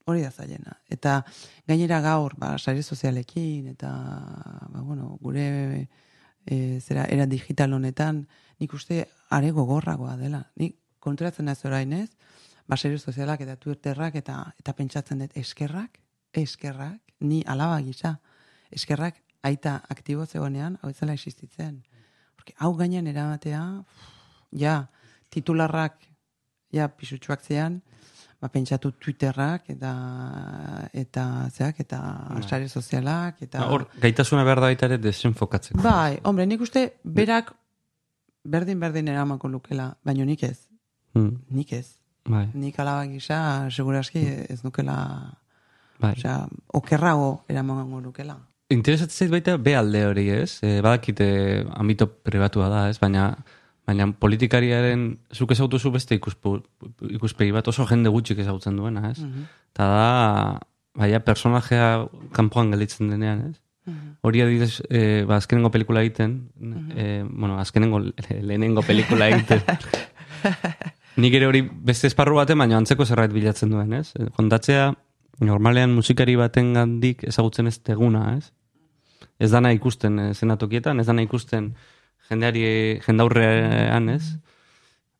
Hori da zailena. Eta gainera gaur, ba, sare sozialekin, eta, ba, bueno, gure e, zera, era digital honetan, nik uste are gogorragoa dela. Nik konturatzen naiz orain ez, baserio sozialak eta twitterrak eta eta pentsatzen dut eskerrak, eskerrak, ni alaba gisa, eskerrak aita aktibo zegoenean, hau ez zela existitzen. Porque hau gainean eramatea, ja, titularrak, ja, pisutxuak zean, ba, pentsatu Twitterrak eta eta zeak eta Bai. sare sozialak eta Ba, Hor, gaitasuna behar da baita ere desenfokatzeko. bai, hombre, nik uste berak berdin berdin eramako lukela, baino nik ez. Mm, Nik ez. bai, Nik alaba gisa seguraski ez nukela, bai. osea, okerrago eramango lukela. Interesatzen zait baita be alde hori, ez? E, badakite ambito pribatua da, ez? Baina baina politikariaren zuk ezagutuzu beste ikuspu, ikuspegi bat oso jende gutxik ezagutzen duena, ez? Mhm. Eta da, baina personajea kanpoan gelditzen denean, ez? Mhm. Hori adibidez, e, ba, azkenengo pelikula egiten, e, bueno, azkenengo, lehenengo pelikula egiten, (laughs) nik ere hori beste esparru baten, baina antzeko zerbait bilatzen duen, ez? Kontatzea, normalean musikari baten gandik ezagutzen ez teguna, ez? Ez dana ikusten e, zenatokietan, ez dana ikusten jendeari, jendaurrean, ez?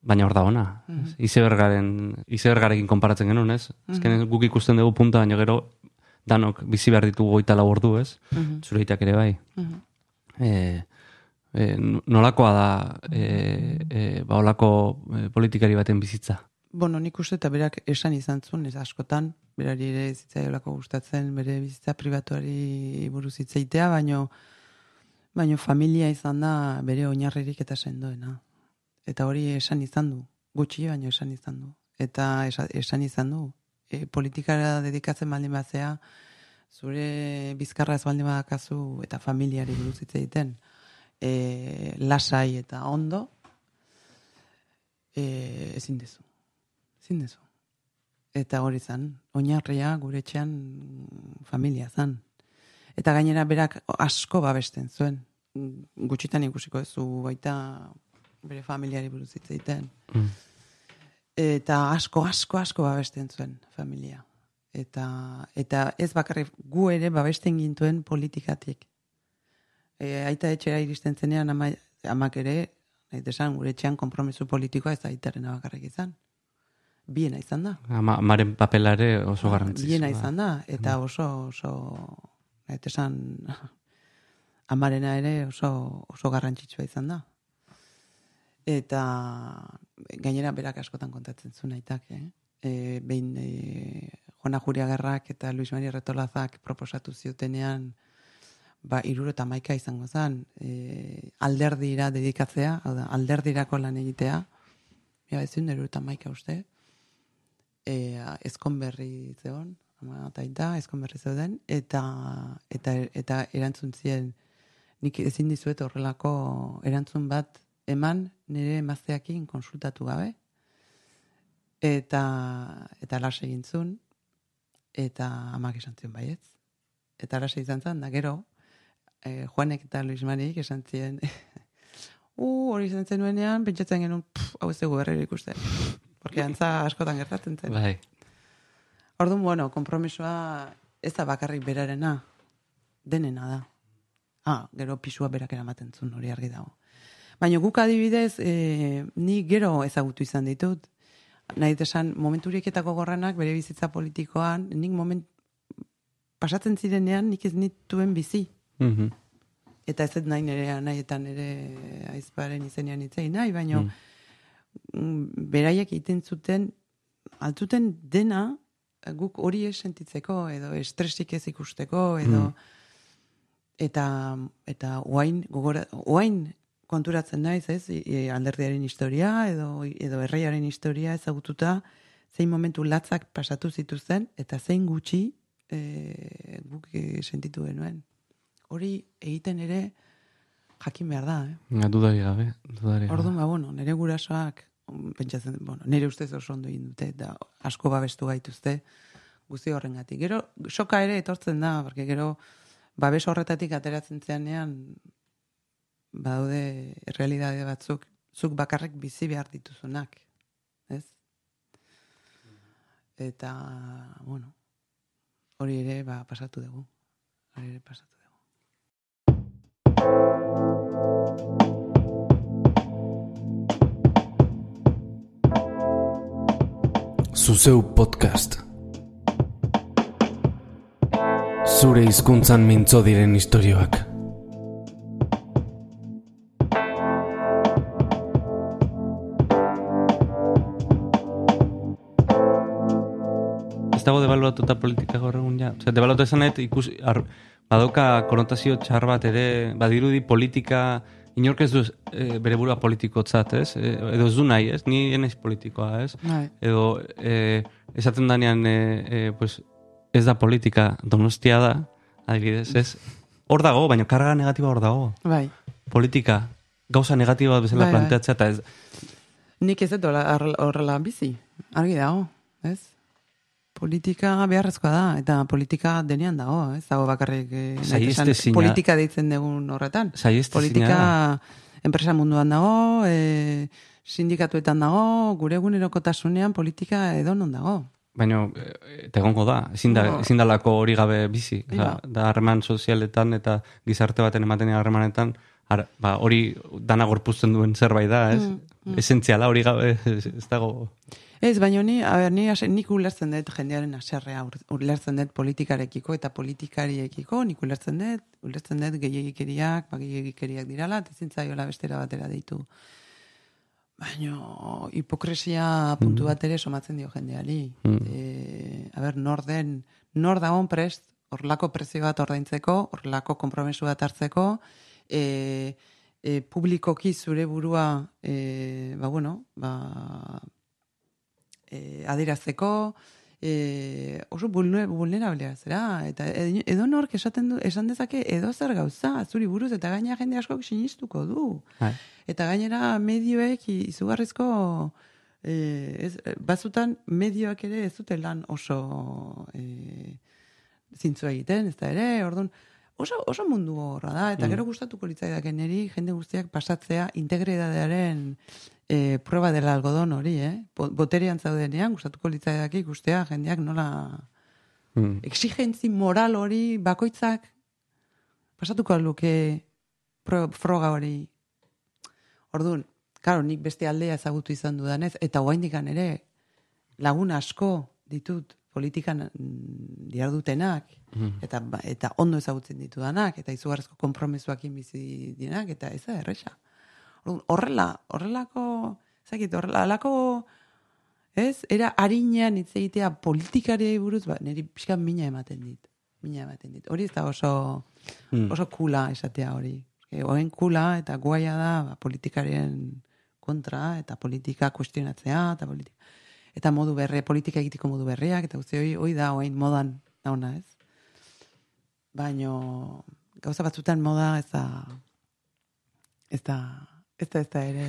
Baina hor da ona. ez? Izebergaren, izebergarekin konparatzen genuen, ez? Azkenen guk ikusten dugu punta, baina gero danok bizi behar ditugu goita lau ordu, ez? Mhm. Zureitak ere bai. E, e, nolakoa da e, e, ba, olako e, politikari baten bizitza? Bueno, nik uste eta berak esan izan zuen, ez askotan, berari ere zitzaiolako gustatzen, bere bizitza pribatuari buruz hitzeitea, baino, baino familia izan da bere oinarririk eta sendoena. Eta hori esan izan du, gutxi baino esan izan du. Eta esa- esan izan du, e, politikara dedikatzen baldin batzea, zure bizkarra ez baldin badakazu eta familiari buruz hitz egiten, e, lasai eta ondo, e, ezin dezu. Ezin dezu. Eta hori zan, oinarria gure etxean familia zan. Eta gainera berak asko babesten zuen. Gutxitan ikusiko zu baita bere familiari buruz hitz egiten. Mm. Eta asko, asko, asko babesten zuen familia. Eta, eta ez bakarrik gu ere babesten gintuen politikatik. E, aita etxera iristen zenean ama, amak ere, nahi desan, gure etxean kompromiso politikoa ez aitaren bakarrik izan. Biena izan da. Ama, amaren papelare oso garrantzitsua. Biena izan da, eta oso, oso, nahi desan, amarena ere oso, oso garrantzitsua izan da. Eta gainera berak askotan kontatzen zuen aitak, eh? E, behin e, Juana Juriagarrak eta Luis Maria Retolazak proposatu ziotenean ba, iruro eta maika izango zen, e, alderdira dedikatzea, da, alderdirako lan egitea, ja, ez zuen, iruro eta maika uste, e, ezkon berri zeon, ama eta aita, ezkon berri zeuden, eta, eta, eta erantzun zien, nik ezin dizuet horrelako erantzun bat eman nire emazteakin konsultatu gabe, eta, eta las egin eta amak esan zion baietz. Eta arasa izan zen, da gero, eh, Juanek eta Luis Marik esan zien, (laughs) uh, hori izan zenuenean, pentsatzen genuen, pff, hau ez dugu berriro ikusten. Porque antza askotan gertatzen zen. Bai. Orduan, bueno, kompromisoa ez da bakarrik berarena, denena da. Ah, gero pisua berak eramaten zuen hori argi dago. Baina guk adibidez, e, ni gero ezagutu izan ditut. Nahi desan, momenturik eta gogorranak bere bizitza politikoan, nik moment pasatzen zirenean nik ez nituen bizi. Mhm. Eta ez nahi nire nahietan ere aizparen izenean itzei nahi, baina mm. beraiek egiten zuten, altzuten dena guk hori sentitzeko, edo estresik ez ikusteko, edo eta eta oain gogora oain konturatzen naiz, ez? E, alderdiaren historia edo edo herriaren historia ezagututa zein momentu latzak pasatu zituzten eta zein gutxi e, guk e, sentitu genuen. Hori egiten ere jakin behar da, eh? Dudari gabe, dudari gabe. Orduan, ba, bueno, nire gurasoak, mm, pentsatzen, bueno, nire ustez oso ondo egin dute, da asko babestu gaituzte, guzti horrengatik. Gero, soka ere etortzen da, porque gero, babes horretatik ateratzen zeanean, badaude realidade batzuk, zuk bakarrik bizi behar dituzunak, ez? Eta, bueno, hori ere, ba, pasatu dugu. Hori ere pasatu dugu. Zuzeu podcast. Zure hizkuntzan mintzo diren istorioak. Ez dago debaluatuta politika gaur egun ja. Osea, debaluatu esanet ikus ar, badoka konotazio txar bat ere, badirudi politika inork ez du e, bere burua politikotzat, ez? E, edo ez du nahi, ez? Ni enaiz politikoa, ez? Bai. Edo e, esaten danean e, e, pues, ez da politika donostia da, adibidez, ez? Hor dago, baina karga negatiba hor dago. Bai. Politika, gauza negatiba bezala Bai, bai. planteatzea, eta ez, Nik ez dut horrela bizi. Argi dago, ez? Politika beharrezkoa da, eta politika denean dago, ez dago bakarrik eh, esan, politika deitzen dugun horretan. Politika enpresa munduan dago, e, sindikatuetan dago, gure egunerokotasunean politika edonon dago. Baina, eh, eta egongo da, ezin, da, ezin dalako hori gabe bizi. Ja. Osa, da harreman sozialetan eta gizarte baten ematen harremanetan, har, ba, hori dana gorpuzten duen zerbait da, ez? Mm, Esentziala hori gabe ez, ez dago... Ez, baina ni, a ber, ni ase- nik ulertzen dut jendearen aserrea, ulertzen dut politikarekiko eta politikariekiko, nik ulertzen dut, ulertzen dut gehiagikeriak, ba, gehiagikeriak dirala, eta ezin zaiola bestera batera deitu. Baina hipokresia puntu bat ere somatzen dio jendeari. E, a ber, nor den, nor dagoen prest, horrelako prezio bat ordaintzeko, horrelako konpromesu bat hartzeko, e, e, publikoki zure burua, e, ba bueno, ba, e, adirazteko, e, oso vulne- vulnerablea zera, eta ed- edo nork esaten du, esan dezake edo zer gauza, zuri buruz, eta gaina jende askok sinistuko du. Bai. Eta gainera medioek izugarrizko e, ez, bazutan medioak ere ez dute lan oso e, zintzu egiten, ez da ere, orduan, oso, oso mundu horra da, eta gero gustatuko litzaidaken niri jende guztiak pasatzea integridadearen e, prueba dela algodon hori, eh? Bo- Boterean zaudenean, gustatuko litzaidake ikustea jendeak nola Mm. exigentzi moral hori bakoitzak pasatuko luke pro, froga hori. Orduan, karo, nik beste aldea ezagutu izan dudanez, eta oaindikan ere lagun asko ditut politikan mm, diardutenak, eta, ba- eta ondo ezagutzen ditudanak, eta izugarrizko konpromesuakin bizi dienak, eta ez da erresa. Horrela, horrelako, zakit, horrela, alako, ez, era harinean hitz egitea politikariei buruz, ba, niri pixka mina ematen dit. Mina ematen dit. Hori ez da oso, oso kula esatea hori. E, Oen kula eta guaia da ba, politikarien kontra eta politika kuestionatzea eta politika. Eta modu berre, politika egiteko modu berriak, eta guzti hori, hori da oain modan dauna, ez? Baino, gauza batzutan moda ez da, ez da, ez da, ez da ere,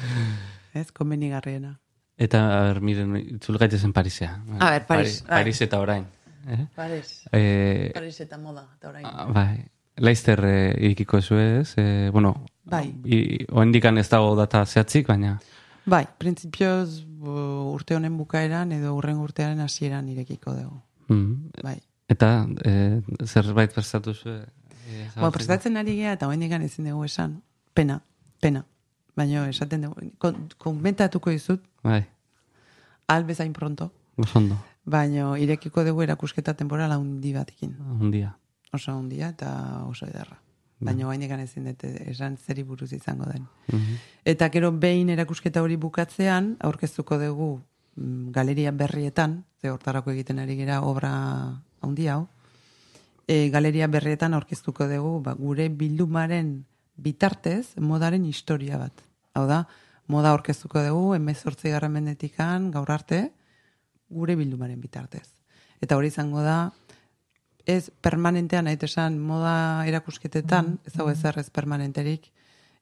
(laughs) ez, konbenigarriena. Eta, a ber, miren, itzul gaitezen Parisea. A ber, Paris, bai. Paris eta orain. Eh? Paris. Eh, Paris eta moda, eta orain. ah, bai. Laizter eh, irikiko ez, eh, bueno, Bai. oendikan ez dago data zehatzik, baina Bai, printzipioz urte honen bukaeran edo urren urtearen hasieran irekiko dugu. mm, Bai. eta eh, zerbait prestatu zuen. Eh, Bueno, prestatzen ari gea eta oraindik ezin dugu esan. Pena, pena. Baina esaten dugu, kon, konbentatuko dizut, Bai, al bezain pronto, oso ondo, baina irekiko dugu erakusketa temporala handi batekin. un dia. Oso handia eta oso ederra. Baina oraindik ezin dut esan zeri buruz izango den. Eta gero behin erakusketa hori bukatzean, aurkeztuko dugu mm, galeria berrietan, ze hortarako egiten ari gera obra handi hau, e, galeria berrietan aurkeztuko dugu ba, gure bildumaren bitartez modaren historia bat. Hau da, moda aurkeztuko dugu, emezortzi garren mendetikan, gaur arte, gure bildumaren bitartez. Eta hori izango da, ez permanentean, nahi esan moda erakusketetan, ez dago ezer ez permanenterik,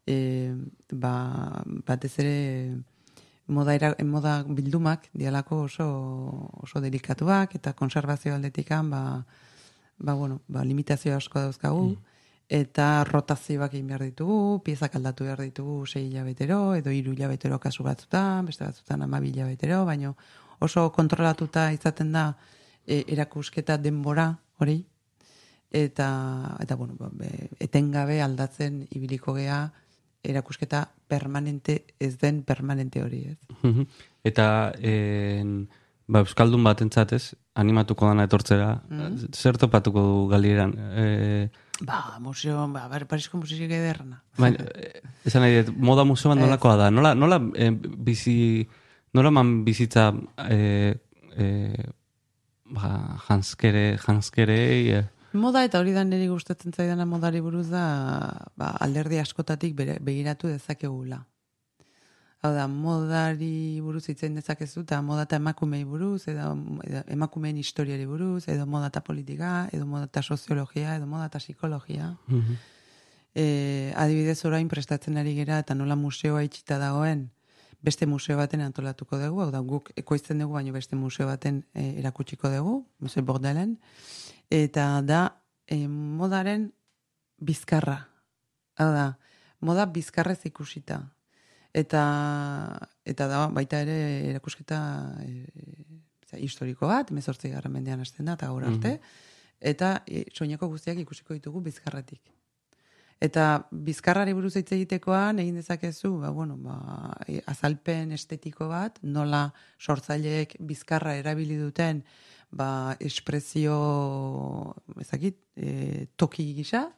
e, ba, batez ere moda, era, moda bildumak dialako oso, oso delikatuak eta konservazio aldetikan ba, ba, bueno, ba, limitazio asko dauzkagu. Eta rotazioak egin behar ditugu, piezak aldatu behar ditugu sei hilabetero, edo hiru hilabetero kasu batzutan, beste batzutan amabi hilabetero, baino oso kontrolatuta izaten da e, erakusketa denbora hori, eta, eta bueno, ba, be, etengabe aldatzen ibiliko gea erakusketa permanente ez den permanente hori, ez? Eta en, ba, Euskaldun batentzat ez, animatuko dana etortzera, zer topatuko du galieran? E, Ba, museo, ba, ber, Parisko musik ederrena. baina, e, (laughs) esan nahi dut, moda museoan nolakoa da? Nola, nola e, bizi, nola man bizitza e, e, ba, janskere, janskerei, e, Moda eta hori da niri gustatzen zaidana modari buruz da ba, alderdi askotatik bere, begiratu dezakegula. Hau da, modari buruz itzein dezakezu, eta moda eta emakumei buruz, edo, edo emakumeen historiari buruz, edo moda eta politika, edo moda eta soziologia, edo moda eta psikologia. E, adibidez orain prestatzen ari gera eta nola museoa itxita dagoen, beste museo baten antolatuko dugu, hau da guk ekoizten dugu, baino beste museo baten e, erakutsiko dugu, Museo Bordelen, eta da e, modaren bizkarra. Hau da, moda bizkarrez ikusita. Eta, eta da baita ere erakusketa e, historiko bat, mezortzi garra mendean hasten da, eta gaur arte, eta e, soineko guztiak ikusiko ditugu bizkarretik. Eta bizkarrari buruz hitz egitekoan egin dezakezu, ba, bueno, ba, e, azalpen estetiko bat, nola sortzaileek bizkarra erabili duten ba, espresio ezakit, e, toki gisa,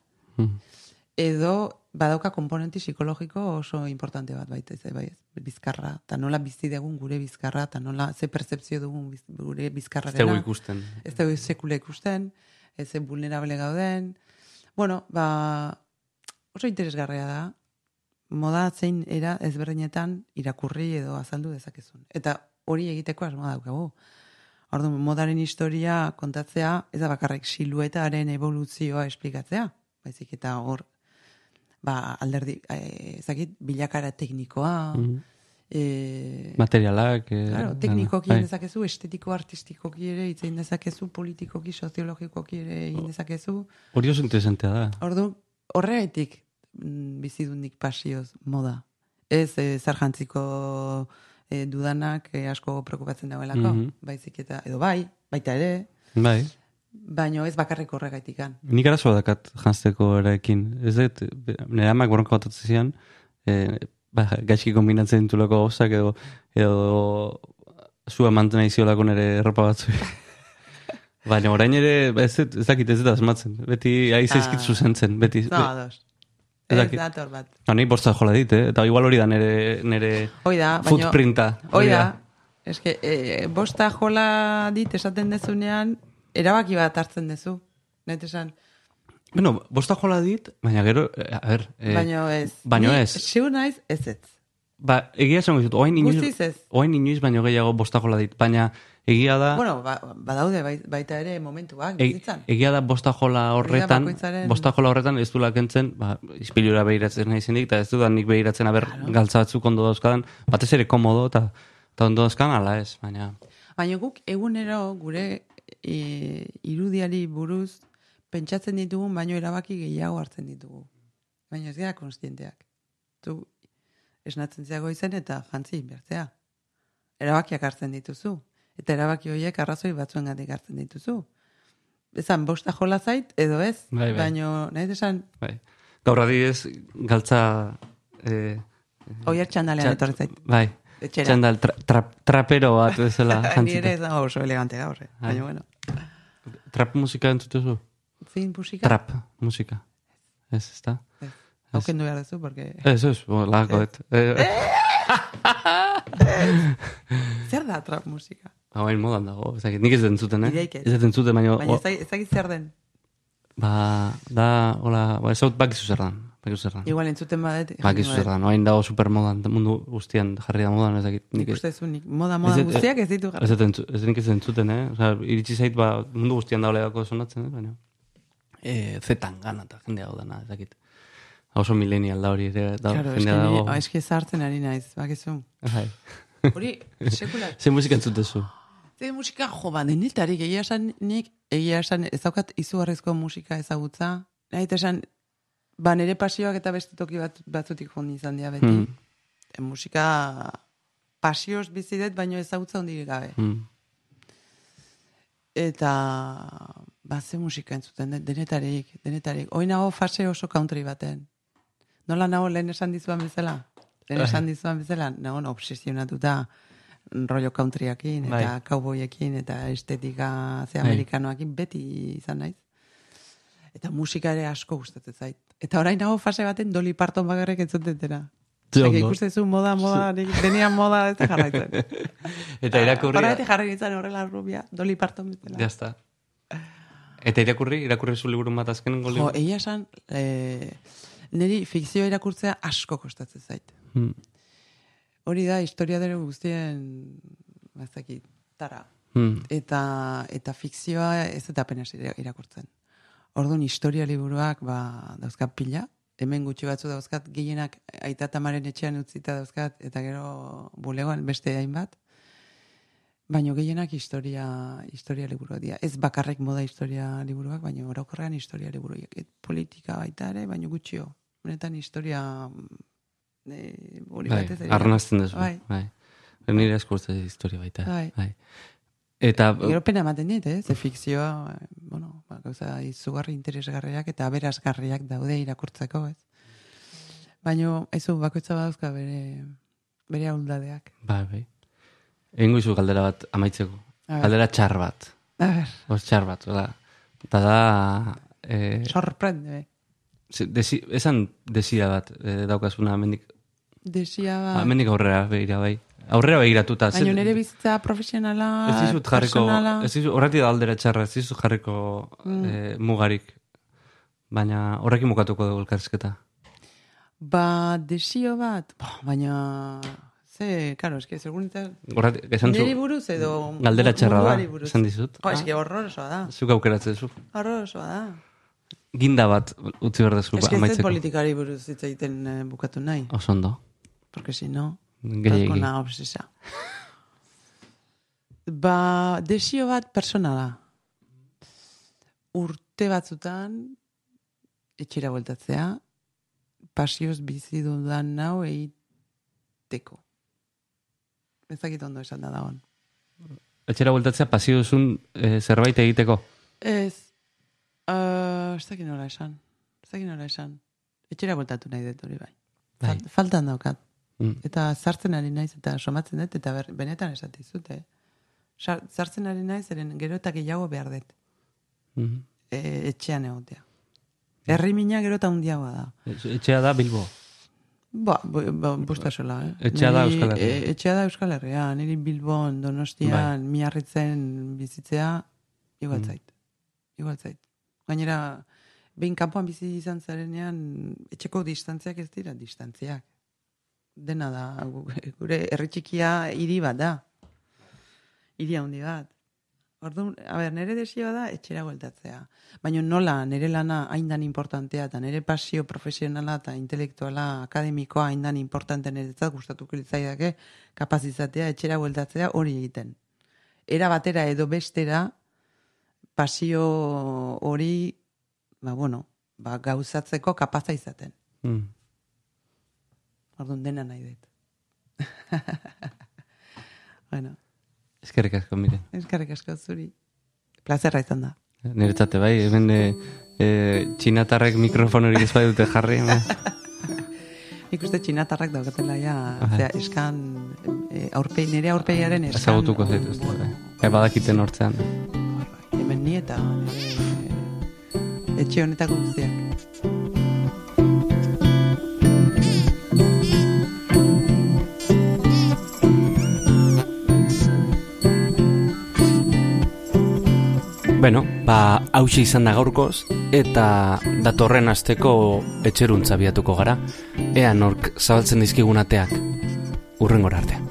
edo badauka komponenti psikologiko oso importante bat baita, ez, bai, ez, bizkarra, eta nola bizi dugun gure bizkarra, eta nola ze percepzio dugun biz, gure ez bizkarrarena. dugu ikusten. Ez dugu sekule ikusten, ez vulnerable gauden. Bueno, ba, oso interesgarria da, moda zein era ezberdinetan irakurri edo azaldu dezakezun. Eta hori egiteko asmoa daukagu. Orduan, modaren historia kontatzea, ez da bakarrik siluetaren evoluzioa esplikatzea, baizik eta hor, ba, alderdi, eh, ezakit, bilakara teknikoa, eh, Materialak. E, Claro, teknikoki bai. egin dezakezu, estetiko artistikoki ere hitz egin dezakezu, politikoki, soziologikoki ere egin dezakezu. Hori oso interesantea da. Ordu, horregaitik mm, bizi dut nik pasioz moda. Ez e, zarjantziko e, dudanak e, asko preocupatzen dagoelako, Mhm. baizik eta, edo bai, baita ere, Bai. baino ez bakarrik horregaitikan. Nik arazoa dakat jantzeko erekin. Ez dut, be- nire amak borroka botatzen zian, e, ba, gaizki kombinatzen ditulako gauzak edo, edo zua manten nahi ziolako nire erropa batzu. (laughs) Baina orain ere, ba, ez, ez dakit ez dut asmatzen. Beti aiz zaizkit Ah. zuzentzen. Beti, No, ados. Ez dator bat. No, ni bosta jola dit, eh? Eta igual hori da nire, nire Hoi da, baino... footprinta. Hoi da. Ez que, e, bosta jola dit esaten dezunean, erabaki bat hartzen dezu. Net esan, Bueno, bosta jola dit, baina gero, eh, a ber... Eh, baino ez. baino Ni ez. Seu naiz ez ez. Ba, egia esango dizut, oain inoiz, oain inoiz baino gehiago bosta jola dit, baina egia da... Bueno, ba, badaude bai- baita ere momentuak, E- egia da bosta jola horretan, bakoitzaren- bosta jola horretan ez du kentzen, ba, ispilura behiratzen nahi zendik, eta ez du da nik behiratzen aber galtza batzuk ondo dauzkadan, batez ere komodo, eta, eta ondo dauzkan, ala ez, baina... Baina guk egunero gure e, irudiari buruz pentsatzen ditugun, baino erabaki gehiago hartzen ditugu. Baina ez gara konstienteak. Tu esnatzen zeago izen eta jantzi bertzea. Erabakiak hartzen dituzu. Eta erabaki horiek arrazoi batzuen hartzen dituzu. Ezan, bosta jola zait, edo ez, Bai, bai. baino, nahi esan, Bai. Gaur adibidez, galtza... Eh, oier txandalean txa- etorri zait. Bai, Etxera. txandal, tra, tra, trapero bat bezala (laughs) Ni ere ez dago oso elegante gaur, eh. Bai. baina bueno. Trap musika entzutezu? Zein musika? Trap musika. Ez, ez da? Ez. Aukendu behar duzu, porque... Ez, ez, lako, et. Eh, (laughs) Zer da trap musika? Hain modan dago, ez dakit, nik ez den zuten, eh? Ideik ez. Ez den zuten, baina... Ez dakit- ez zer den. Ba, da, hola, ba, ez dut bakizu zer dan, bakizu zer dan. Igual entzuten badet. Bakizu zer dan, oain dago super modan, mundu guztian jarri da modan, ez dakit. Nik ez- uste zu, nik moda moda Ez dut- guztiak ez ditu Ez jarri. dut entzu- ez nik ez entzuten, eh? Osa, iritsi zait, ba, mundu guztian dago legako sonatzen, eh? Baina... E, zetan gana eta jendea dana, ez dakit. Oso millennial da hori, da, Claro, jendea dago. ah, eske zartzen ari naiz, bakizu. Bai. Hori, sekula. (laughs) Ze musika entzutezu? Ze musika jo, ba, denetarik, egia esan nik, egia esan, ez daukat izugarrizko musika ezagutza. Nahi esan, ba, nire pasioak eta beste toki bat, batzutik jondi izan dira beti. Mm. E, musika pasioz bizi dut, baino ezagutza hondik gabe. Mm. Eta, ba, ze musika entzuten, dut, denetarik, denetarik. Hoi nago fase oso country baten. Nola nago lehen esan dizuan bezala? Lehen (laughs) esan dizuan bezala, nago obsesionatuta rollo countryakin, eta Bai. cowboyekin, eta estetika ze Bai. amerikanoakin beti izan naiz. Eta musika ere asko gustatzen zait. Eta orain nago fase baten Dolly Parton bakarrik entzutetera. Ze Osea, ondo. ikusten moda, moda, nik denian moda ez da jarraitzen. (laughs) Eta irakurri... Horregatik jarri nintzen horrela rubia, Dolly Parton bezala. Ya está. Eta irakurri, irakurri zu liburu bat azken Jo, liburu. egia esan, eh, niri fikzioa irakurtzea asko kostatzen zait. Hmm. Hori da, historia dere guztien, bazakit, tara. Hmm. Eta, eta fikzioa ez eta apenas ira- irakurtzen. Orduan, historia liburuak, ba, dauzkat pila, hemen gutxi batzu dauzkat, gehienak aita tamaren etxean utzita dauzkat, eta gero bulegoan beste hainbat, baino gehienak historia, historia liburuak dira. Ez bakarrek moda historia liburuak, baino orokorrean historia liburuak. Et politika baita ere, baino gutxio. Honetan historia e, hori Bai, batez arnazten duzu. Bai. Bai. Nire eskurtze historia baita. Bai. Eta, Gero pena ematen dit, eh? Ze fikzioa, bueno, ba, gauza izugarri interesgarriak eta aberasgarriak daude irakurtzeko, ez? Baino, ezu, bakoitza badauzka bere, bere ahuldadeak. bai, bai. Egingo izu galdera bat amaitzeko. Galdera txar bat. A ber, Os txar bat, da. Eta da... Eh, sorprende, desi, esan desira bat eh, daukazuna amendik, Desia ba... amendik aurrera begira bai. Aurrera begiratuta. Baina nire bizitza profesionala, Ez dizut jarriko, ez dizut, horretik da aldera txarra, ez dizut jarriko Mm. eh, mugarik. Baina horrekin bukatuko dugu elkarrizketa. Ba, desio bat, ba, baina... Ze, karo, eske, segunita... Horretik, esan zu, Niri buruz edo... galdera txarra da, esan dizut. Jo, eske, horrorosoa da. Zuk aukeratzen zu. Horrorosoa da. Ginda bat utzi behar dezu Eske ez amaitzeko. politikari buruz hitz egiten eh, bukatu nahi. Oso ondo. Porque si no, la obsesa. Ba, desio bat personala. Urte batzutan, etxera bueltatzea, pasioz bizi dudan nau egiteko. Ez dakit ondo esan da dagoen. Etxera bueltatzea pasio duzun eh, zerbait egiteko. Ez, uh, ez dakit nola esan. Ez dakit nola esan. Etxera bueltatu nahi dut hori bai. Bai. Fal- Faltan daukat. Mm. Eta sartzen ari naiz eta somatzen dut eta ber, benetan esate dizut, eh? Sartzen ari naiz eren gero eta gehiago behar dut Mhm. e, etxean egotea. Herri mina gero eta hundiagoa da. Etxea da Bilbo. Ba, ba, busta sola, eh? Etxea da Euskal Herria. e, etxea da Euskal Herria. Niri Bilbon, Donostian, Bai. miarritzen bizitzea, igual Mm. zait. Igual zait. Gainera, behin kanpoan bizi izan zarenean, etxeko distantziak ez dira distantziak. Dena da, gu- (laughs) gure herri txikia hiri bat da. Hiri handi bat. Orduan, a ber, nire desioa da etxera bueltatzea. Baina nola nire lana haindan importantea eta nire pasio profesionala eta intelektuala akademikoa haindan importante niretzat gustatuko litzaidake kapaz izatea etxera bueltatzea hori egiten. Era batera edo bestera pasio hori ba bueno, ba gauzatzeko kapaza izaten. Mm. Orduan dena nahi dut. (laughs) bueno, Eskerrik asko, mire. eskarrik asko zuri. Plazerra izan da. Niretzate bai, hemen e, e, txinatarrek mikrofono hori ez bai dute jarri. (laughs) Nik uste txinatarrak daukatela ja, zera, eskan, e, aurpegi, nire aurpegiaren eskan. Ezagutuko zaituzte. Bai. Bai, badakiten hortzean. Hemen ni eta nire, etxe honetako guztiak. Beno, ba, hause izan da gaurkoz, eta datorren asteko etxeruntza biatuko gara, ea nork zabaltzen dizkigun ateak, urrengora arte.